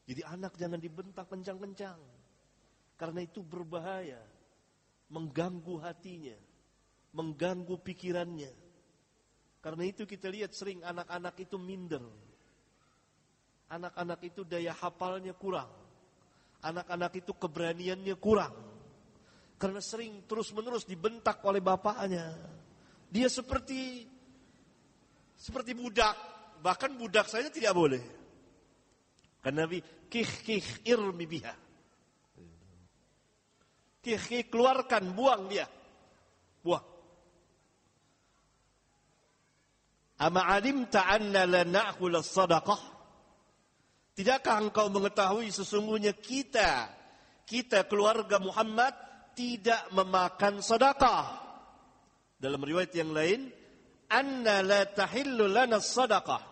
Jadi anak jangan dibentak kencang-kencang. Karena itu berbahaya. Mengganggu hatinya. Mengganggu pikirannya. Karena itu kita lihat sering anak-anak itu minder. Anak-anak itu daya hafalnya kurang. Anak-anak itu keberaniannya kurang. Karena sering terus-menerus dibentak oleh bapaknya. Dia seperti seperti budak. Bahkan budak saja tidak boleh. Karena Nabi kih kih irmi biha. Keluarkan, buang dia. Buang. Ama alimta anna la na'kul sadaqah? Tidakkah engkau mengetahui sesungguhnya kita, kita keluarga Muhammad tidak memakan sedekah. Dalam riwayat yang lain, anna la tahillu lana sadaqah.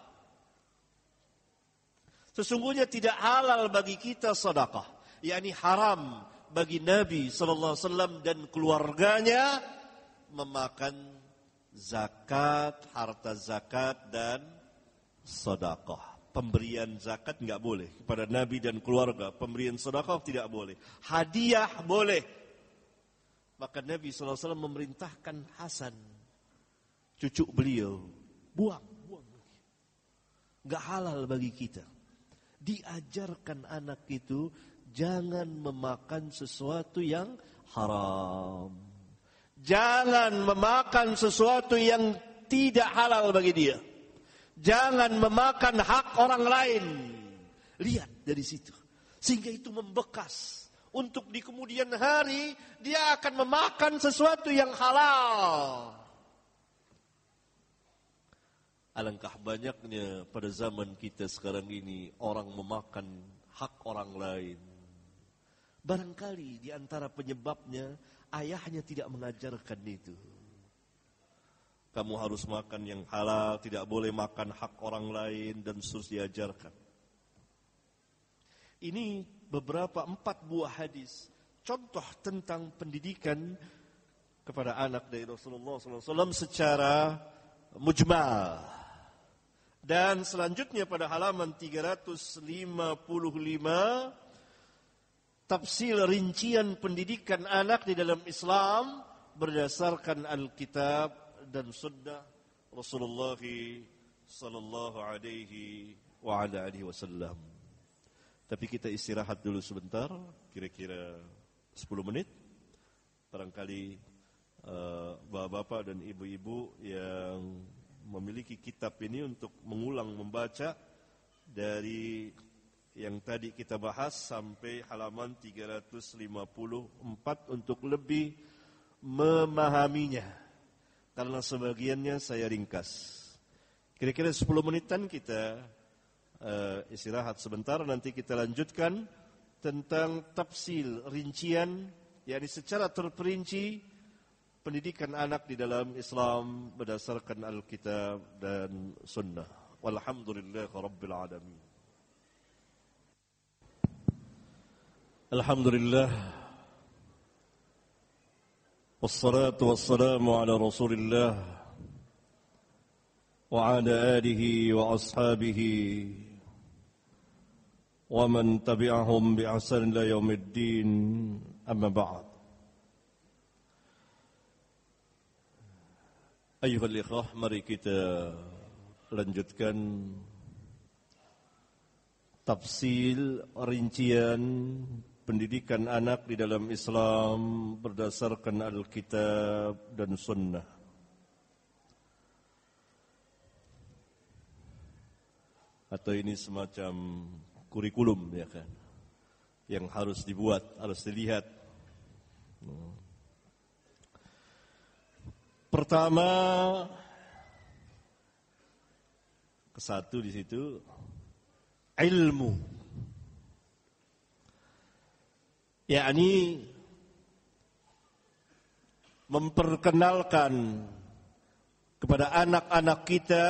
Sesungguhnya tidak halal bagi kita sedekah, yakni haram bagi Nabi sallallahu alaihi wasallam dan keluarganya memakan zakat, harta zakat dan sedekah. Pemberian zakat nggak boleh kepada Nabi dan keluarga. Pemberian sedekah tidak boleh. Hadiah boleh. Maka Nabi SAW memerintahkan Hasan, cucu beliau, buang, buang. Gak halal bagi kita. Diajarkan anak itu jangan memakan sesuatu yang haram. Jangan memakan sesuatu yang tidak halal bagi dia. Jangan memakan hak orang lain. Lihat dari situ. Sehingga itu membekas. Untuk di kemudian hari dia akan memakan sesuatu yang halal. Alangkah banyaknya pada zaman kita sekarang ini orang memakan hak orang lain. Barangkali di antara penyebabnya ayahnya tidak mengajarkan itu. Kamu harus makan yang halal, tidak boleh makan hak orang lain dan sus diajarkan. Ini beberapa empat buah hadis contoh tentang pendidikan kepada anak dari Rasulullah SAW secara mujmal. Dan selanjutnya pada halaman 355 tafsir rincian pendidikan anak di dalam Islam berdasarkan Alkitab dan Sunnah Rasulullah sallallahu alaihi wa ala alihi wasallam. Tapi kita istirahat dulu sebentar, kira-kira 10 menit. Barangkali uh, bapak-bapak dan ibu-ibu yang memiliki kitab ini untuk mengulang membaca dari yang tadi kita bahas sampai halaman 354 untuk lebih memahaminya. Karena sebagiannya saya ringkas. Kira-kira 10 menitan kita uh, istirahat sebentar nanti kita lanjutkan tentang tafsil rincian yakni secara terperinci pendidikan anak di dalam Islam berdasarkan Alkitab dan Sunnah. Walhamdulillah Rabbil Alamin. Alhamdulillah. Wassalatu wassalamu ala Rasulillah wa ala alihi wa ashabihi wa man tabi'ahum bi ihsan ila yaumiddin amma ba'd. Ayuhal ikhwah, mari kita lanjutkan tafsil rincian pendidikan anak di dalam Islam berdasarkan Alkitab dan Sunnah. Atau ini semacam kurikulum ya kan, yang harus dibuat, harus dilihat. Pertama kesatu di situ ilmu. Yakni memperkenalkan kepada anak-anak kita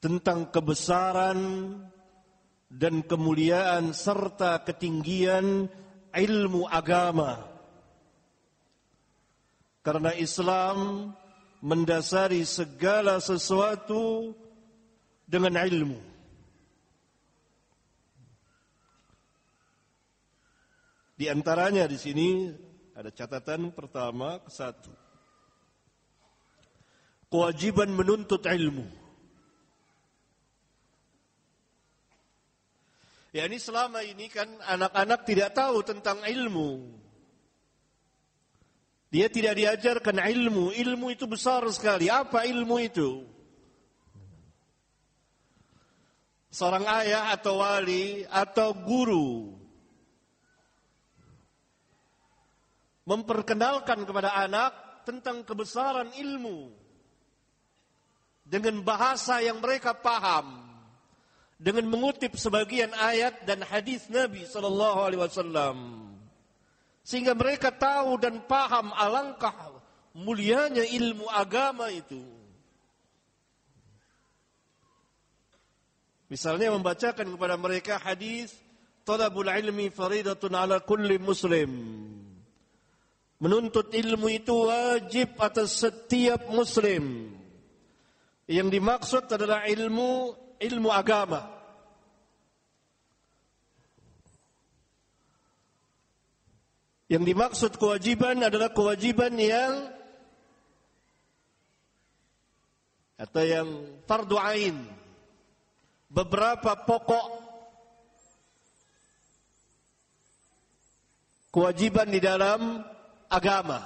tentang kebesaran dan kemuliaan serta ketinggian ilmu agama karena Islam mendasari segala sesuatu dengan ilmu. Di antaranya di sini ada catatan pertama ke satu. Kewajiban menuntut ilmu. Ya ini selama ini kan anak-anak tidak tahu tentang ilmu. Dia tidak diajarkan ilmu. Ilmu itu besar sekali. Apa ilmu itu? Seorang ayah atau wali atau guru memperkenalkan kepada anak tentang kebesaran ilmu dengan bahasa yang mereka paham dengan mengutip sebagian ayat dan hadis Nabi sallallahu alaihi wasallam sehingga mereka tahu dan paham alangkah mulianya ilmu agama itu. Misalnya membacakan kepada mereka hadis Talabul ilmi faridatun ala kulli muslim. Menuntut ilmu itu wajib atas setiap muslim. Yang dimaksud adalah ilmu ilmu agama. Yang dimaksud kewajiban adalah kewajiban yang atau yang fardu ain. Beberapa pokok kewajiban di dalam agama.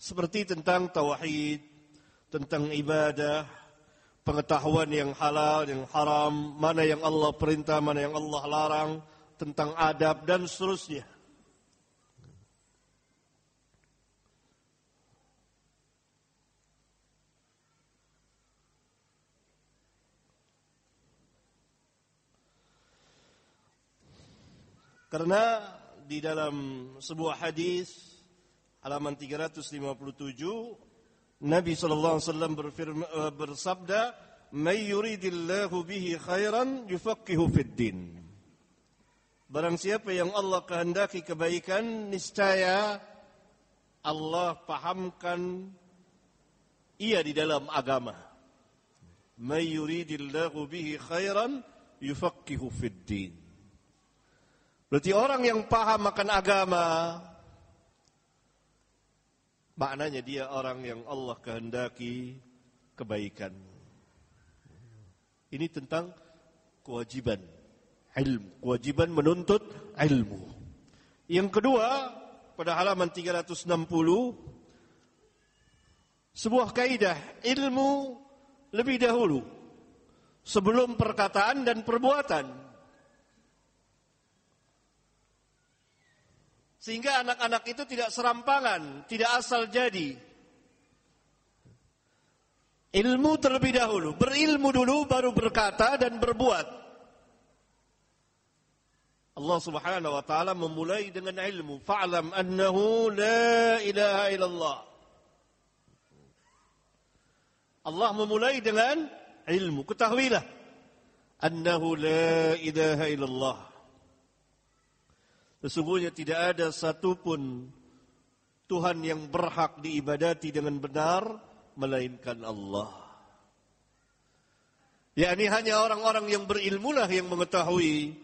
Seperti tentang tauhid, tentang ibadah, pengetahuan yang halal, yang haram, mana yang Allah perintah, mana yang Allah larang, tentang adab dan seterusnya. Karena di dalam sebuah hadis halaman 357 Nabi sallallahu alaihi wasallam eh, bersabda, "May yuridillahu bihi khairan yufaqihu fid din." Barang siapa yang Allah kehendaki kebaikan, niscaya Allah pahamkan ia di dalam agama. May yuridillahu bihi khairan yufaqihu fid din. Berarti orang yang paham akan agama maknanya dia orang yang Allah kehendaki kebaikan. Ini tentang kewajiban ilmu, kewajiban menuntut ilmu. Yang kedua, pada halaman 360 sebuah kaidah ilmu lebih dahulu sebelum perkataan dan perbuatan. Sehingga anak-anak itu tidak serampangan, tidak asal jadi. Ilmu terlebih dahulu, berilmu dulu baru berkata dan berbuat. Allah Subhanahu wa taala memulai dengan ilmu. Fa'lam annahu la ilaha illallah. Allah memulai dengan ilmu. Ketahuilah annahu la ilaha illallah. Sesungguhnya tidak ada satupun Tuhan yang berhak diibadati dengan benar melainkan Allah. yakni hanya orang-orang yang berilmulah yang mengetahui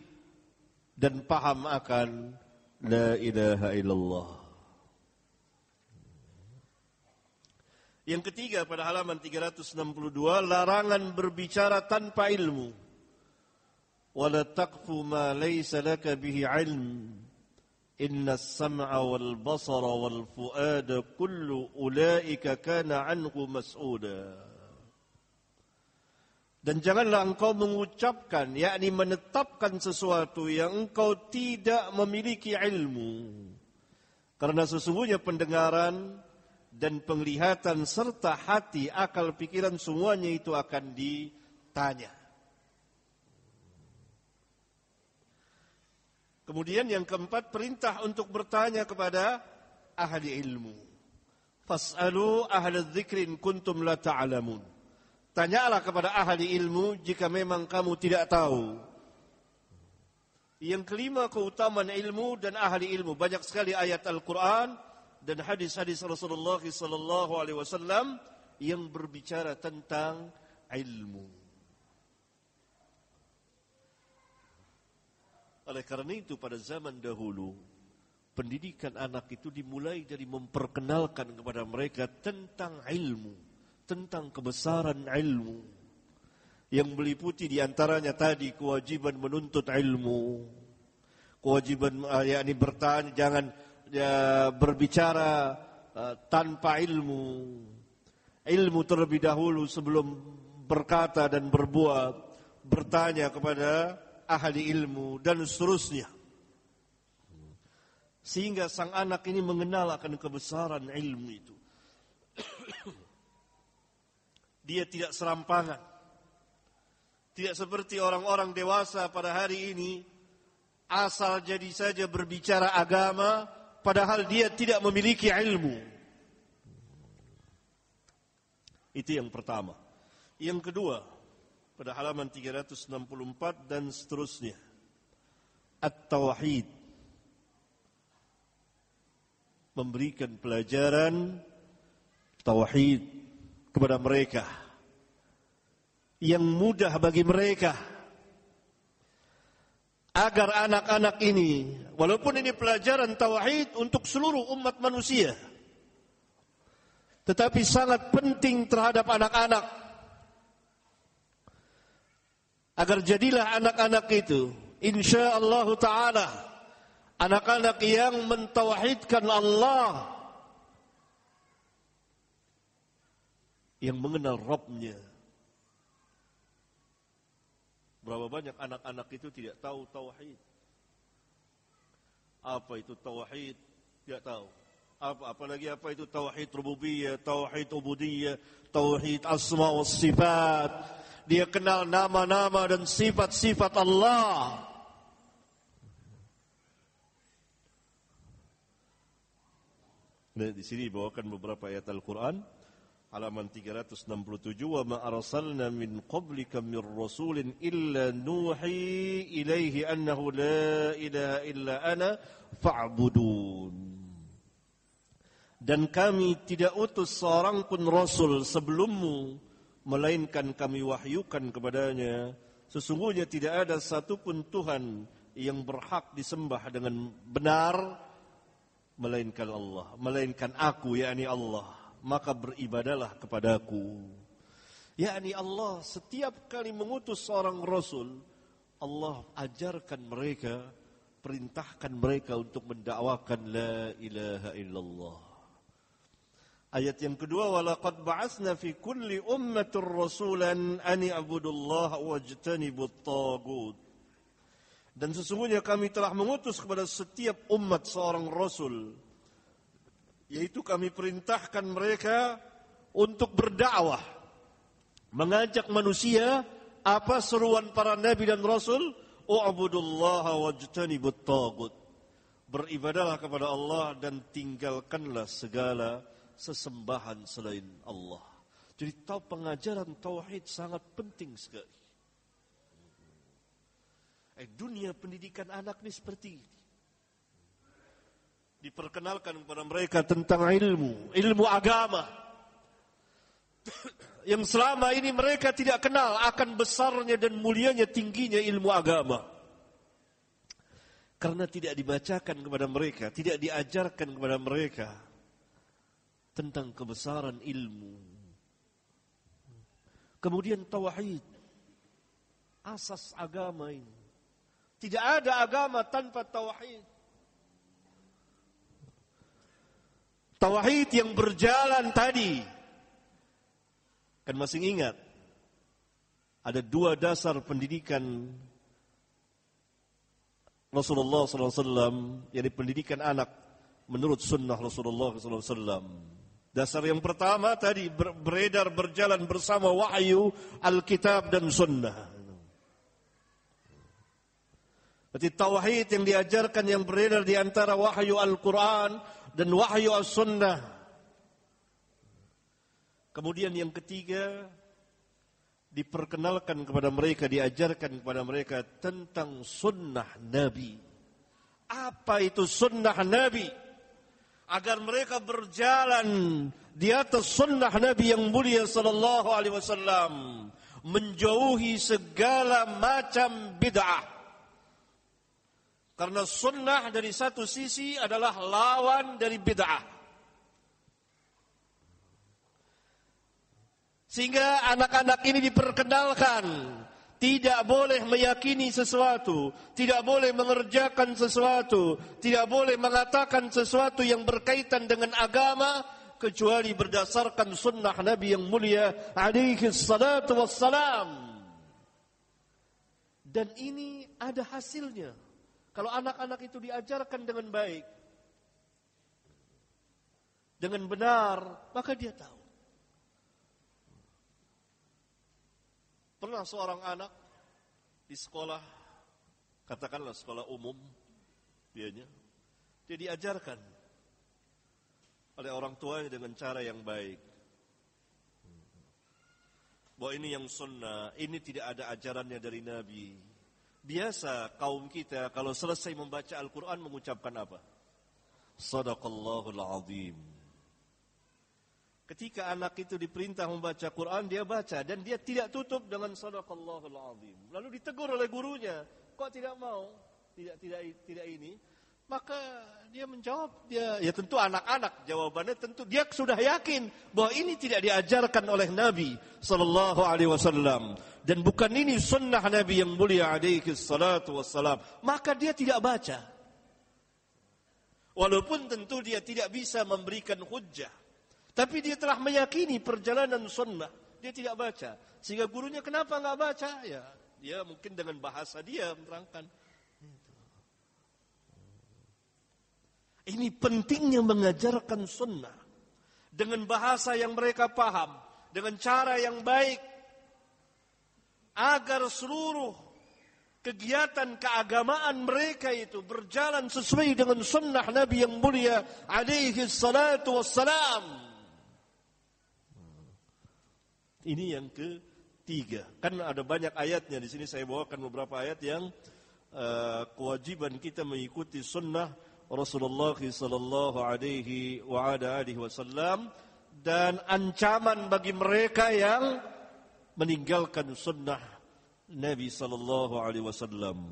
dan paham akan la ilaha illallah. Yang ketiga pada halaman 362 larangan berbicara tanpa ilmu. Wala taqfu ma laysa laka bihi. Wal basara wal fuada kullu ulaika kana anhu mas'uda. Dan janganlah engkau mengucapkan, yakni menetapkan sesuatu yang engkau tidak memiliki ilmu. Karena sesungguhnya pendengaran dan penglihatan serta hati, akal, pikiran semuanya itu akan ditanya. Kemudian yang keempat perintah untuk bertanya kepada ahli ilmu. Fas'alu ahli dzikrin kuntum la ta'lamun. Tanyalah kepada ahli ilmu jika memang kamu tidak tahu. Yang kelima keutamaan ilmu dan ahli ilmu. Banyak sekali ayat Al-Quran dan hadis-hadis Rasulullah sallallahu alaihi wasallam yang berbicara tentang ilmu. Oleh karena itu pada zaman dahulu pendidikan anak itu dimulai dari memperkenalkan kepada mereka tentang ilmu tentang kebesaran ilmu. Yang meliputi di antaranya tadi kewajiban menuntut ilmu, kewajiban uh, yakni bertanya jangan ya, berbicara uh, tanpa ilmu, ilmu terlebih dahulu sebelum berkata dan berbuat, bertanya kepada ahli ilmu dan seterusnya. Sehingga sang anak ini mengenal akan kebesaran ilmu itu. Dia tidak serampangan. Tidak seperti orang-orang dewasa pada hari ini asal jadi saja berbicara agama padahal dia tidak memiliki ilmu. Itu yang pertama. Yang kedua, pada halaman 364 dan seterusnya. At-Tauhid. Memberikan pelajaran Tauhid kepada mereka yang mudah bagi mereka agar anak-anak ini walaupun ini pelajaran tauhid untuk seluruh umat manusia tetapi sangat penting terhadap anak-anak agar jadilah anak-anak itu insyaallah taala anak-anak yang mentauhidkan Allah yang mengenal Robnya. Berapa banyak anak-anak itu tidak tahu tauhid. Apa itu tauhid? Tidak tahu. Apa apalagi apa itu tauhid rububiyah, tauhid ubudiyah, tauhid asma wa sifat. Dia kenal nama-nama dan sifat-sifat Allah. Nah, di sini bawakan beberapa ayat Al-Quran halaman 367 wa ma arsalna min qablika min rasulin illa nuhi ilaihi annahu la ilaha illa ana fa'budun Dan kami tidak utus seorang pun Rasul sebelummu, melainkan kami wahyukan kepadanya, sesungguhnya tidak ada satupun Tuhan yang berhak disembah dengan benar, melainkan Allah, melainkan aku, yakni Allah. Maka beribadalah kepadaku. Yakni Allah setiap kali mengutus seorang Rasul, Allah ajarkan mereka, perintahkan mereka untuk mendakwakan la ilaha illallah. Ayat yang kedua walaqad ba'atsna fi kulli ummatin rasulan an i'budullaha wajtanibut tagut. Dan sesungguhnya kami telah mengutus kepada setiap umat seorang rasul yaitu kami perintahkan mereka untuk berdakwah mengajak manusia apa seruan para nabi dan rasul u'budullaha wajtanibut tagut. Beribadalah kepada Allah dan tinggalkanlah segala sesembahan selain Allah. Jadi tahu pengajaran tauhid sangat penting sekali. Eh, dunia pendidikan anak ini seperti ini. Diperkenalkan kepada mereka tentang ilmu, ilmu agama. Yang selama ini mereka tidak kenal akan besarnya dan mulianya tingginya ilmu agama. Karena tidak dibacakan kepada mereka, tidak diajarkan kepada mereka tentang kebesaran ilmu. Kemudian tauhid, asas agama ini. Tidak ada agama tanpa tauhid. Tauhid yang berjalan tadi. Kan masih ingat? Ada dua dasar pendidikan Rasulullah SAW, yakni pendidikan anak menurut sunnah Rasulullah SAW. Dasar yang pertama tadi beredar berjalan bersama wahyu Alkitab dan Sunnah. Berarti tauhid yang diajarkan yang beredar di antara wahyu Al-Quran dan wahyu As-Sunnah. Kemudian yang ketiga, diperkenalkan kepada mereka, diajarkan kepada mereka tentang sunnah Nabi. Apa itu sunnah Nabi? Agar mereka berjalan di atas sunnah Nabi yang mulia sallallahu alaihi wasallam menjauhi segala macam bid'ah. Karena sunnah dari satu sisi adalah lawan dari bid'ah. Sehingga anak-anak ini diperkenalkan tidak boleh meyakini sesuatu, tidak boleh mengerjakan sesuatu, tidak boleh mengatakan sesuatu yang berkaitan dengan agama kecuali berdasarkan sunnah Nabi yang mulia alaihi salatu wassalam. Dan ini ada hasilnya. Kalau anak-anak itu diajarkan dengan baik, dengan benar, maka dia tahu. Pernah seorang anak di sekolah, katakanlah sekolah umum, dianya, dia diajarkan oleh orang tuanya dengan cara yang baik. Bahwa ini yang sunnah, ini tidak ada ajarannya dari Nabi. Biasa kaum kita kalau selesai membaca Al-Quran mengucapkan apa? Sadaqallahul azim. Ketika anak itu diperintah membaca Quran, dia baca dan dia tidak tutup dengan sadaqallahul azim. Lalu ditegur oleh gurunya, kok tidak mau? Tidak tidak tidak ini. Maka dia menjawab, dia ya tentu anak-anak jawabannya tentu dia sudah yakin bahwa ini tidak diajarkan oleh Nabi sallallahu alaihi wasallam dan bukan ini sunnah Nabi yang mulia alaihi salatu wassalam. Maka dia tidak baca. Walaupun tentu dia tidak bisa memberikan hujjah tapi dia telah meyakini perjalanan sunnah. Dia tidak baca. Sehingga gurunya kenapa nggak baca? Ya, dia mungkin dengan bahasa dia menerangkan. Ini pentingnya mengajarkan sunnah. Dengan bahasa yang mereka paham. Dengan cara yang baik. Agar seluruh kegiatan keagamaan mereka itu berjalan sesuai dengan sunnah Nabi yang mulia alaihi salatu wassalam. Ini yang ketiga. Kan ada banyak ayatnya di sini saya bawakan beberapa ayat yang uh, kewajiban kita mengikuti sunnah Rasulullah sallallahu alaihi wa ala alihi wasallam dan ancaman bagi mereka yang meninggalkan sunnah Nabi sallallahu alaihi wasallam.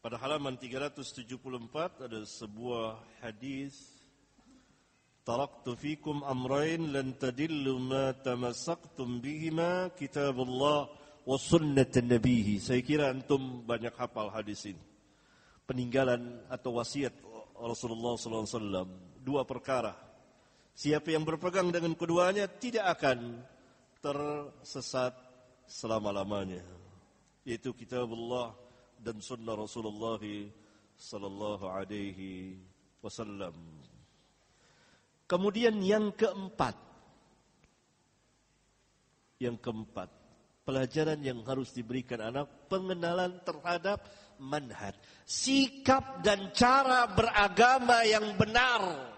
Pada halaman 374 ada sebuah hadis Taraktu fikum amrain lan tadillu ma tamassaktum bihima kitabullah wa sunnat nabihi. Saya kira antum banyak hafal hadis ini. Peninggalan atau wasiat Rasulullah SAW. Dua perkara. Siapa yang berpegang dengan keduanya tidak akan tersesat selama-lamanya. Yaitu kitabullah dan sunnah Rasulullah sallallahu alaihi wasallam. Kemudian yang keempat. Yang keempat, pelajaran yang harus diberikan anak pengenalan terhadap manhaj, sikap dan cara beragama yang benar.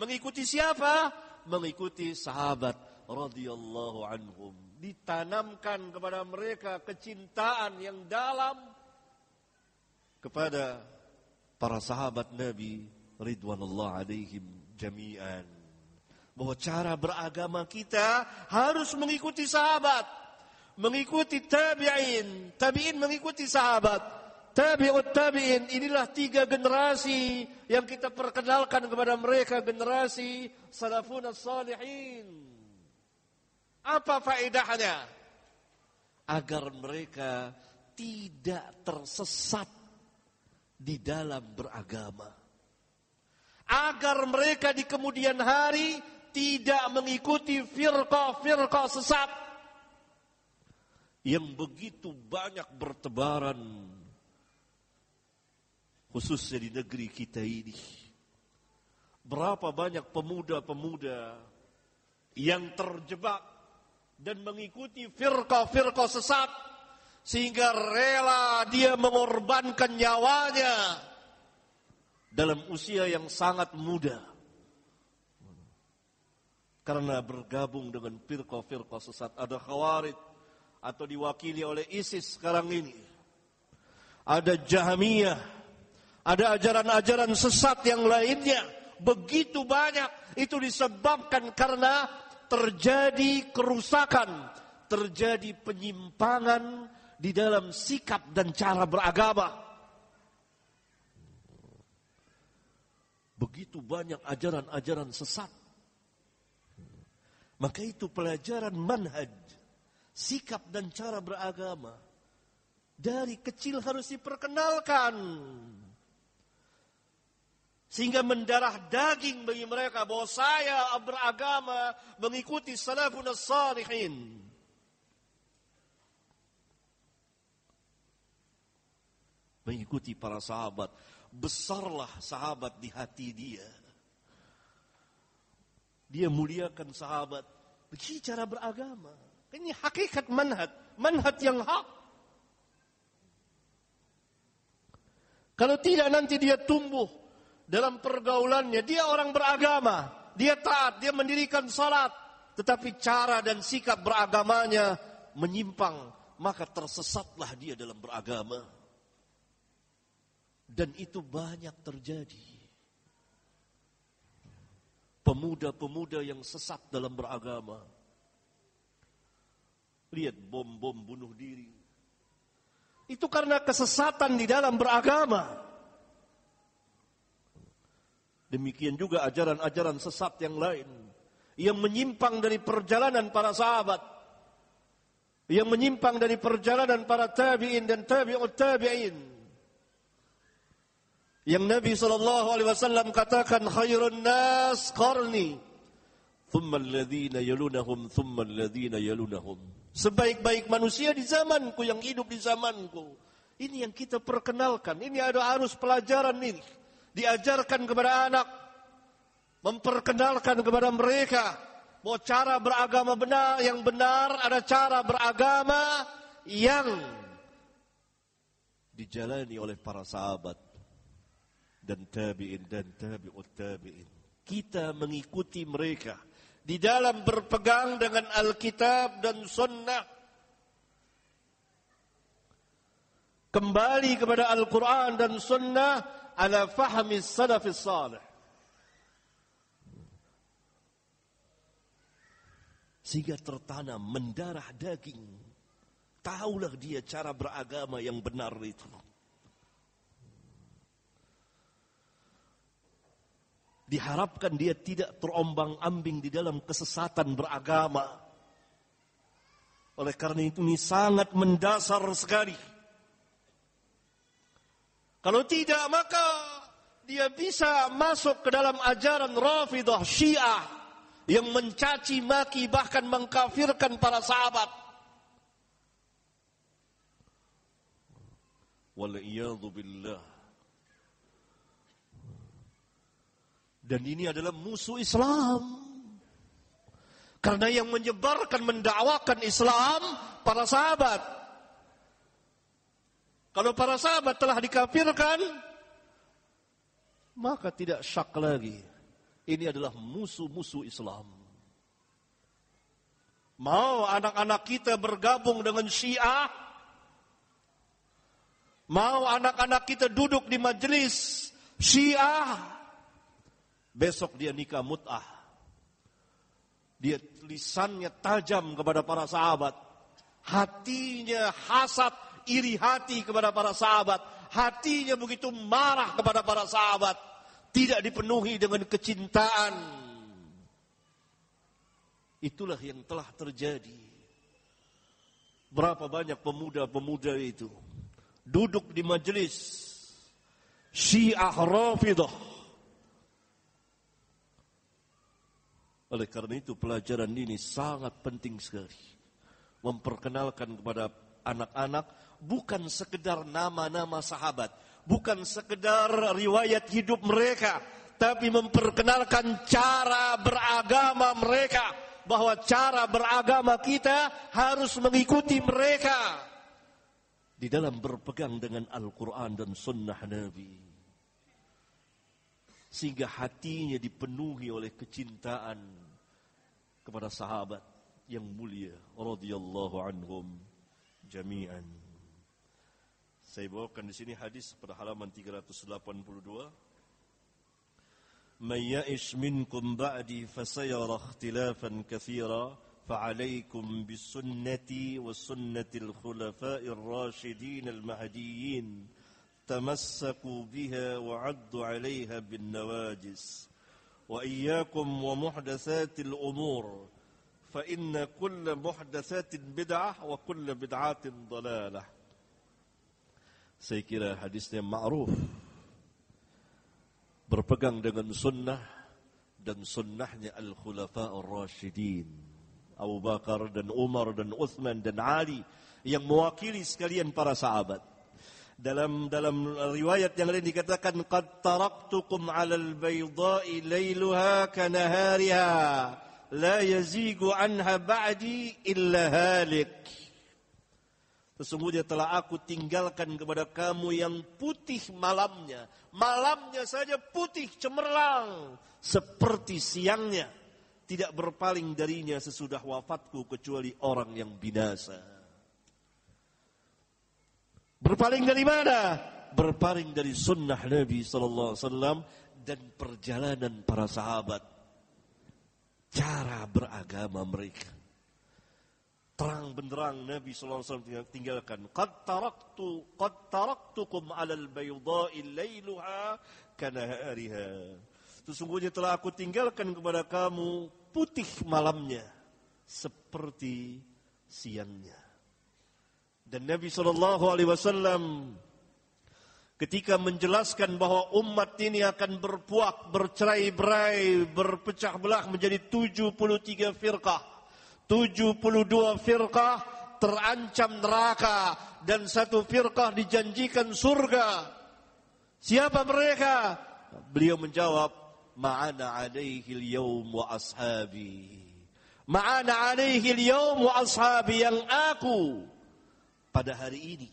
Mengikuti siapa? Mengikuti sahabat radhiyallahu anhum. Ditanamkan kepada mereka kecintaan yang dalam kepada para sahabat Nabi ridwanullah alaihim jami'an. Bahwa cara beragama kita harus mengikuti sahabat. Mengikuti tabi'in. Tabi'in mengikuti sahabat. Tabi'ut tabi'in. Inilah tiga generasi yang kita perkenalkan kepada mereka generasi salafun salihin apa faedahnya? Agar mereka tidak tersesat di dalam beragama. Agar mereka di kemudian hari tidak mengikuti firqa-firqa sesat yang begitu banyak bertebaran khususnya di negeri kita ini. Berapa banyak pemuda-pemuda yang terjebak dan mengikuti firqa-firqa sesat sehingga rela dia mengorbankan nyawanya dalam usia yang sangat muda. Karena bergabung dengan firqa-firqa sesat. Ada khawarid atau diwakili oleh ISIS sekarang ini. Ada Jahamiyah ada ajaran-ajaran sesat yang lainnya. Begitu banyak. Itu disebabkan karena terjadi kerusakan. Terjadi penyimpangan di dalam sikap dan cara beragama. Begitu banyak ajaran-ajaran sesat. Maka itu pelajaran manhaj, sikap dan cara beragama. Dari kecil harus diperkenalkan. Sehingga mendarah daging bagi mereka bahwa saya beragama mengikuti salafun salihin. mengikuti para sahabat. Besarlah sahabat di hati dia. Dia muliakan sahabat. Begini cara beragama. Ini hakikat manhat. Manhat yang hak. Kalau tidak nanti dia tumbuh dalam pergaulannya. Dia orang beragama. Dia taat, dia mendirikan salat. Tetapi cara dan sikap beragamanya menyimpang. Maka tersesatlah dia dalam beragama. Dan itu banyak terjadi. Pemuda-pemuda yang sesat dalam beragama. Lihat bom-bom bunuh diri. Itu karena kesesatan di dalam beragama. Demikian juga ajaran-ajaran sesat yang lain. Yang menyimpang dari perjalanan para sahabat. Yang menyimpang dari perjalanan para tabi'in dan tabi'ut tabi'in yang Nabi sallallahu alaihi wasallam katakan khairun nas qarni. Thumma alladhina yalunahum thumma alladhina yalunahum. Sebaik-baik manusia di zamanku yang hidup di zamanku. Ini yang kita perkenalkan. Ini ada arus pelajaran ini. Diajarkan kepada anak. Memperkenalkan kepada mereka. Bahwa cara beragama benar yang benar ada cara beragama yang dijalani oleh para sahabat dan tabi'in dan tabi'ut tabi'in. Kita mengikuti mereka di dalam berpegang dengan Alkitab dan Sunnah. kembali kepada Al-Quran dan Sunnah ala fahmi salafis salih. Sehingga tertanam mendarah daging. Taulah dia cara beragama yang benar itu. Diharapkan dia tidak terombang ambing di dalam kesesatan beragama. Oleh karena itu ini sangat mendasar sekali. Kalau tidak maka dia bisa masuk ke dalam ajaran Rafidah Syiah yang mencaci maki bahkan mengkafirkan para sahabat. Waliyadu billah. Dan ini adalah musuh Islam. Karena yang menyebarkan, mendakwakan Islam, para sahabat. Kalau para sahabat telah dikafirkan, maka tidak syak lagi. Ini adalah musuh-musuh Islam. Mau anak-anak kita bergabung dengan Syiah? Mau anak-anak kita duduk di majelis Syiah? Besok dia nikah mut'ah. Dia lisannya tajam kepada para sahabat. Hatinya hasad, iri hati kepada para sahabat. Hatinya begitu marah kepada para sahabat. Tidak dipenuhi dengan kecintaan. Itulah yang telah terjadi. Berapa banyak pemuda-pemuda itu duduk di majelis Syiah Rafidah Oleh karena itu pelajaran ini sangat penting sekali. Memperkenalkan kepada anak-anak bukan sekedar nama-nama sahabat, bukan sekedar riwayat hidup mereka, tapi memperkenalkan cara beragama mereka, bahwa cara beragama kita harus mengikuti mereka di dalam berpegang dengan Al-Quran dan Sunnah Nabi sehingga hatinya dipenuhi oleh kecintaan kepada sahabat yang mulia radhiyallahu anhum jami'an. Saya bawakan di sini hadis pada halaman 382. Man ya'ish minkum ba'di fasayara ikhtilafan katsira فعليكم بسنتي وسنة الخلفاء الراشدين المهديين تمسكوا بها وعدوا عليها بالنواجس وإياكم ومحدثات الأمور فإن كل محدثات بدعة وكل بدعات ضلالة Saya kira hadisnya ma'ruf Berpegang dengan sunnah Dan sunnahnya Al-Khulafa Ar-Rashidin Abu Bakar dan Umar dan Uthman dan Ali Yang mewakili sekalian para sahabat dalam dalam riwayat yang lain dikatakan qad taraktukum 'alal bayda'i lailuha kanahariha la yazigu anha ba'di illa halik Sesungguhnya telah aku tinggalkan kepada kamu yang putih malamnya. Malamnya saja putih cemerlang. Seperti siangnya. Tidak berpaling darinya sesudah wafatku kecuali orang yang binasa. Berpaling dari mana? Berpaling dari sunnah Nabi Sallallahu Alaihi Wasallam dan perjalanan para sahabat. Cara beragama mereka. Terang benderang Nabi Sallallahu Alaihi Wasallam tinggalkan. Qad taraktu, qad taraktukum alal bayda'i layluha kanahariha. Sesungguhnya telah aku tinggalkan kepada kamu putih malamnya seperti siangnya. Dan Nabi Shallallahu Alaihi Wasallam ketika menjelaskan bahwa umat ini akan berpuak, bercerai-berai, berpecah belah menjadi 73 firqah. 72 firqah terancam neraka dan satu firqah dijanjikan surga. Siapa mereka? Beliau menjawab, "Ma'ana alaihi al-yawm wa ashabi." Ma'ana alaihi al-yawm wa ashabi yang aku pada hari ini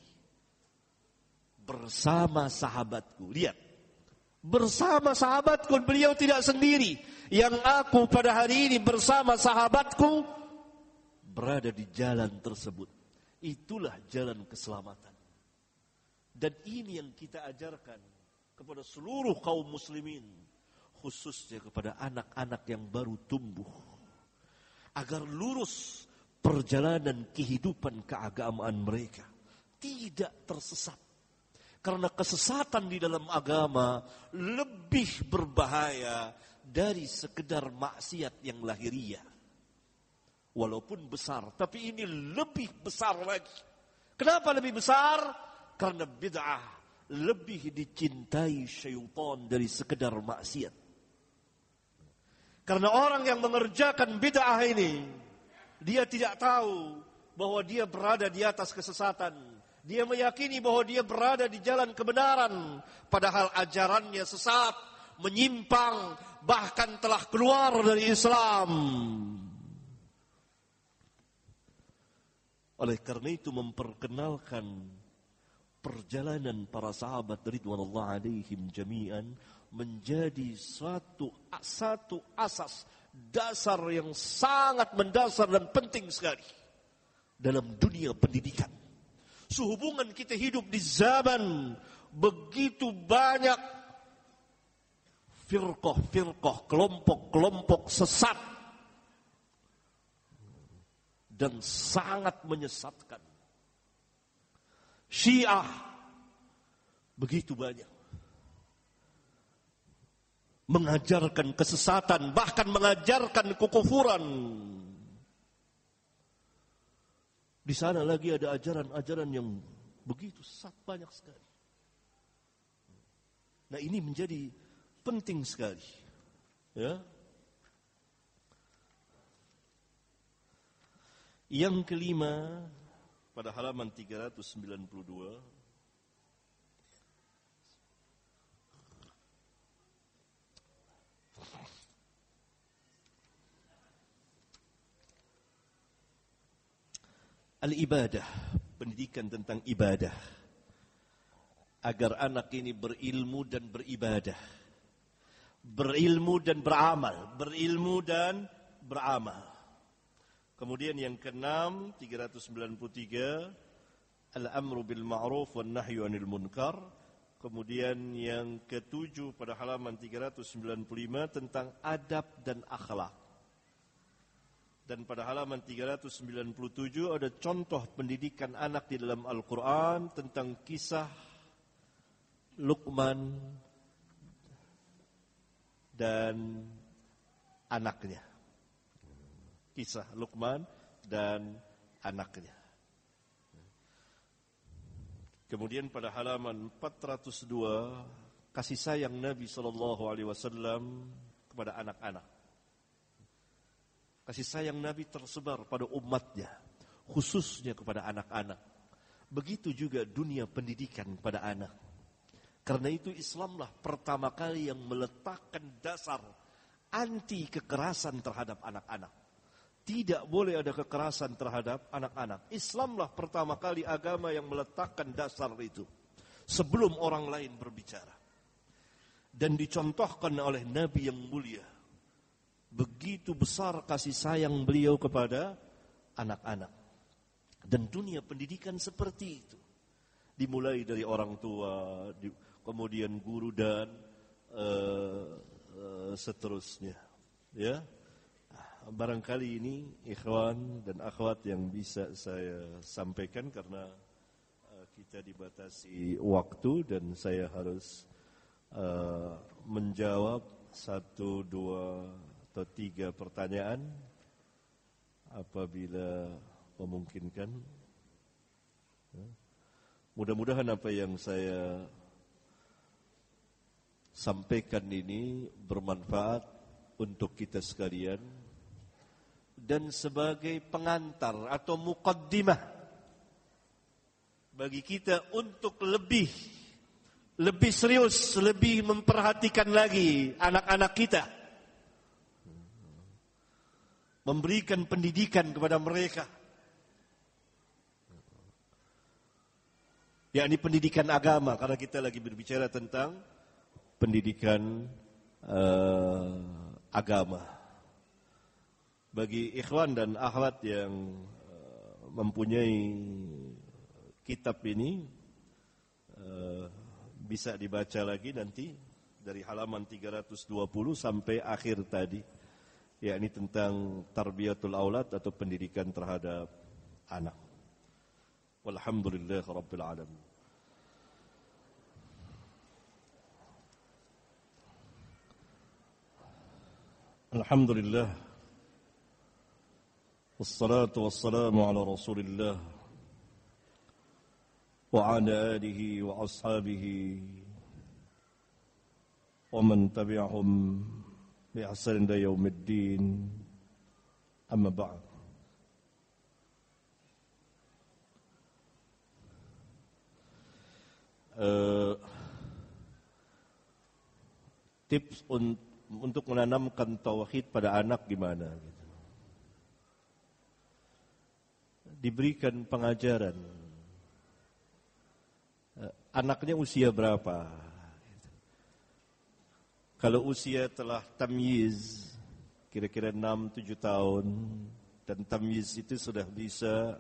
bersama sahabatku. Lihat, bersama sahabatku beliau tidak sendiri. Yang aku pada hari ini bersama sahabatku berada di jalan tersebut. Itulah jalan keselamatan. Dan ini yang kita ajarkan kepada seluruh kaum muslimin, khususnya kepada anak-anak yang baru tumbuh. Agar lurus perjalanan kehidupan keagamaan mereka. Tidak tersesat. Karena kesesatan di dalam agama lebih berbahaya dari sekedar maksiat yang lahiriah. Walaupun besar, tapi ini lebih besar lagi. Kenapa lebih besar? Karena bid'ah lebih dicintai syaitan dari sekedar maksiat. Karena orang yang mengerjakan bid'ah ini, dia tidak tahu bahwa dia berada di atas kesesatan. Dia meyakini bahwa dia berada di jalan kebenaran, padahal ajarannya sesat, menyimpang, bahkan telah keluar dari Islam. Oleh karena itu memperkenalkan perjalanan para sahabat ridwanullah alaihim jami'an menjadi suatu satu asas dasar yang sangat mendasar dan penting sekali dalam dunia pendidikan. Sehubungan kita hidup di zaman begitu banyak firqah-firqah, kelompok-kelompok sesat dan sangat menyesatkan. Syiah begitu banyak. Mengajarkan kesesatan, bahkan mengajarkan kekufuran. Di sana lagi ada ajaran-ajaran yang begitu sesat banyak sekali. Nah ini menjadi penting sekali. Ya. Yang kelima, pada halaman 392 Al-ibadah, pendidikan tentang ibadah. Agar anak ini berilmu dan beribadah. Berilmu dan beramal, berilmu dan beramal. Kemudian yang keenam 393 Al-amru bil ma'ruf wan nahyu anil munkar. Kemudian yang ketujuh pada halaman 395 tentang adab dan akhlak. Dan pada halaman 397 ada contoh pendidikan anak di dalam Al-Quran tentang kisah Luqman dan anaknya kisah Luqman dan anaknya. Kemudian pada halaman 402 kasih sayang Nabi sallallahu alaihi wasallam kepada anak-anak. Kasih sayang Nabi tersebar pada umatnya, khususnya kepada anak-anak. Begitu juga dunia pendidikan pada anak. Karena itu Islamlah pertama kali yang meletakkan dasar anti kekerasan terhadap anak-anak. Tidak boleh ada kekerasan terhadap anak-anak. Islamlah pertama kali agama yang meletakkan dasar itu. Sebelum orang lain berbicara. Dan dicontohkan oleh Nabi yang mulia. Begitu besar kasih sayang beliau kepada anak-anak. Dan dunia pendidikan seperti itu. Dimulai dari orang tua, kemudian guru dan uh, uh, seterusnya. Ya, barangkali ini ikhwan dan akhwat yang bisa saya sampaikan karena uh, kita dibatasi waktu dan saya harus uh, menjawab satu, dua, atau tiga pertanyaan apabila memungkinkan. Ya. Mudah-mudahan apa yang saya sampaikan ini bermanfaat untuk kita sekalian dan sebagai pengantar atau mukaddimah bagi kita untuk lebih lebih serius, lebih memperhatikan lagi anak-anak kita. Memberikan pendidikan kepada mereka. Ya, ini pendidikan agama karena kita lagi berbicara tentang pendidikan uh, agama bagi ikhwan dan akhwat yang uh, mempunyai kitab ini uh, bisa dibaca lagi nanti dari halaman 320 sampai akhir tadi yakni tentang tarbiyatul aulad atau pendidikan terhadap anak. Walhamdulillah rabbil alamin. Alhamdulillah Wassalatu wassalamu ala rasulillah Wa ala alihi wa ashabihi Wa man tabi'ahum بإحسان إلى يوم الدين أما بعد uh, tips un untuk menanamkan tauhid pada anak gimana gitu. Diberikan pengajaran. Uh, anaknya usia berapa? Kalau usia telah tamyiz, kira-kira 6-7 tahun, dan tamyiz itu sudah bisa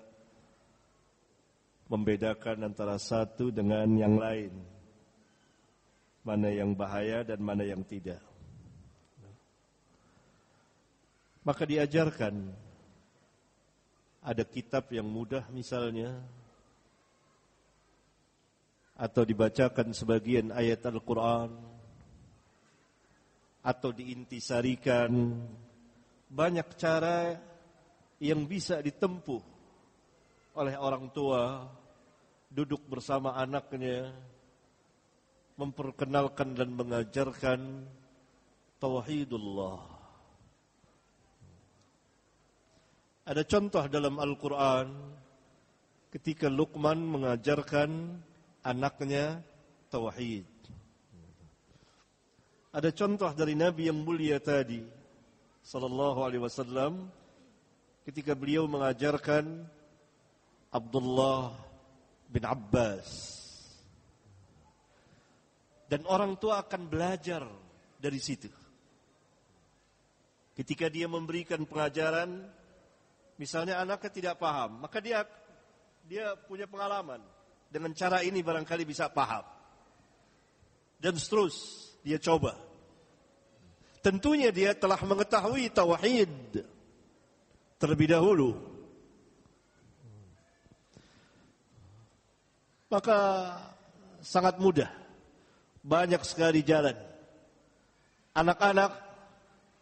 membedakan antara satu dengan yang lain. Mana yang bahaya dan mana yang tidak. Maka diajarkan ada kitab yang mudah misalnya atau dibacakan sebagian ayat Al-Quran atau diintisarikan. Banyak cara yang bisa ditempuh oleh orang tua duduk bersama anaknya memperkenalkan dan mengajarkan tauhidullah. Ada contoh dalam Al-Qur'an ketika Luqman mengajarkan anaknya tauhid ada contoh dari Nabi yang mulia tadi sallallahu alaihi wasallam ketika beliau mengajarkan Abdullah bin Abbas dan orang tua akan belajar dari situ. Ketika dia memberikan pengajaran, misalnya anaknya tidak paham, maka dia dia punya pengalaman dengan cara ini barangkali bisa paham. Dan seterus dia coba. Tentunya dia telah mengetahui tauhid terlebih dahulu. Maka sangat mudah. Banyak sekali jalan. Anak-anak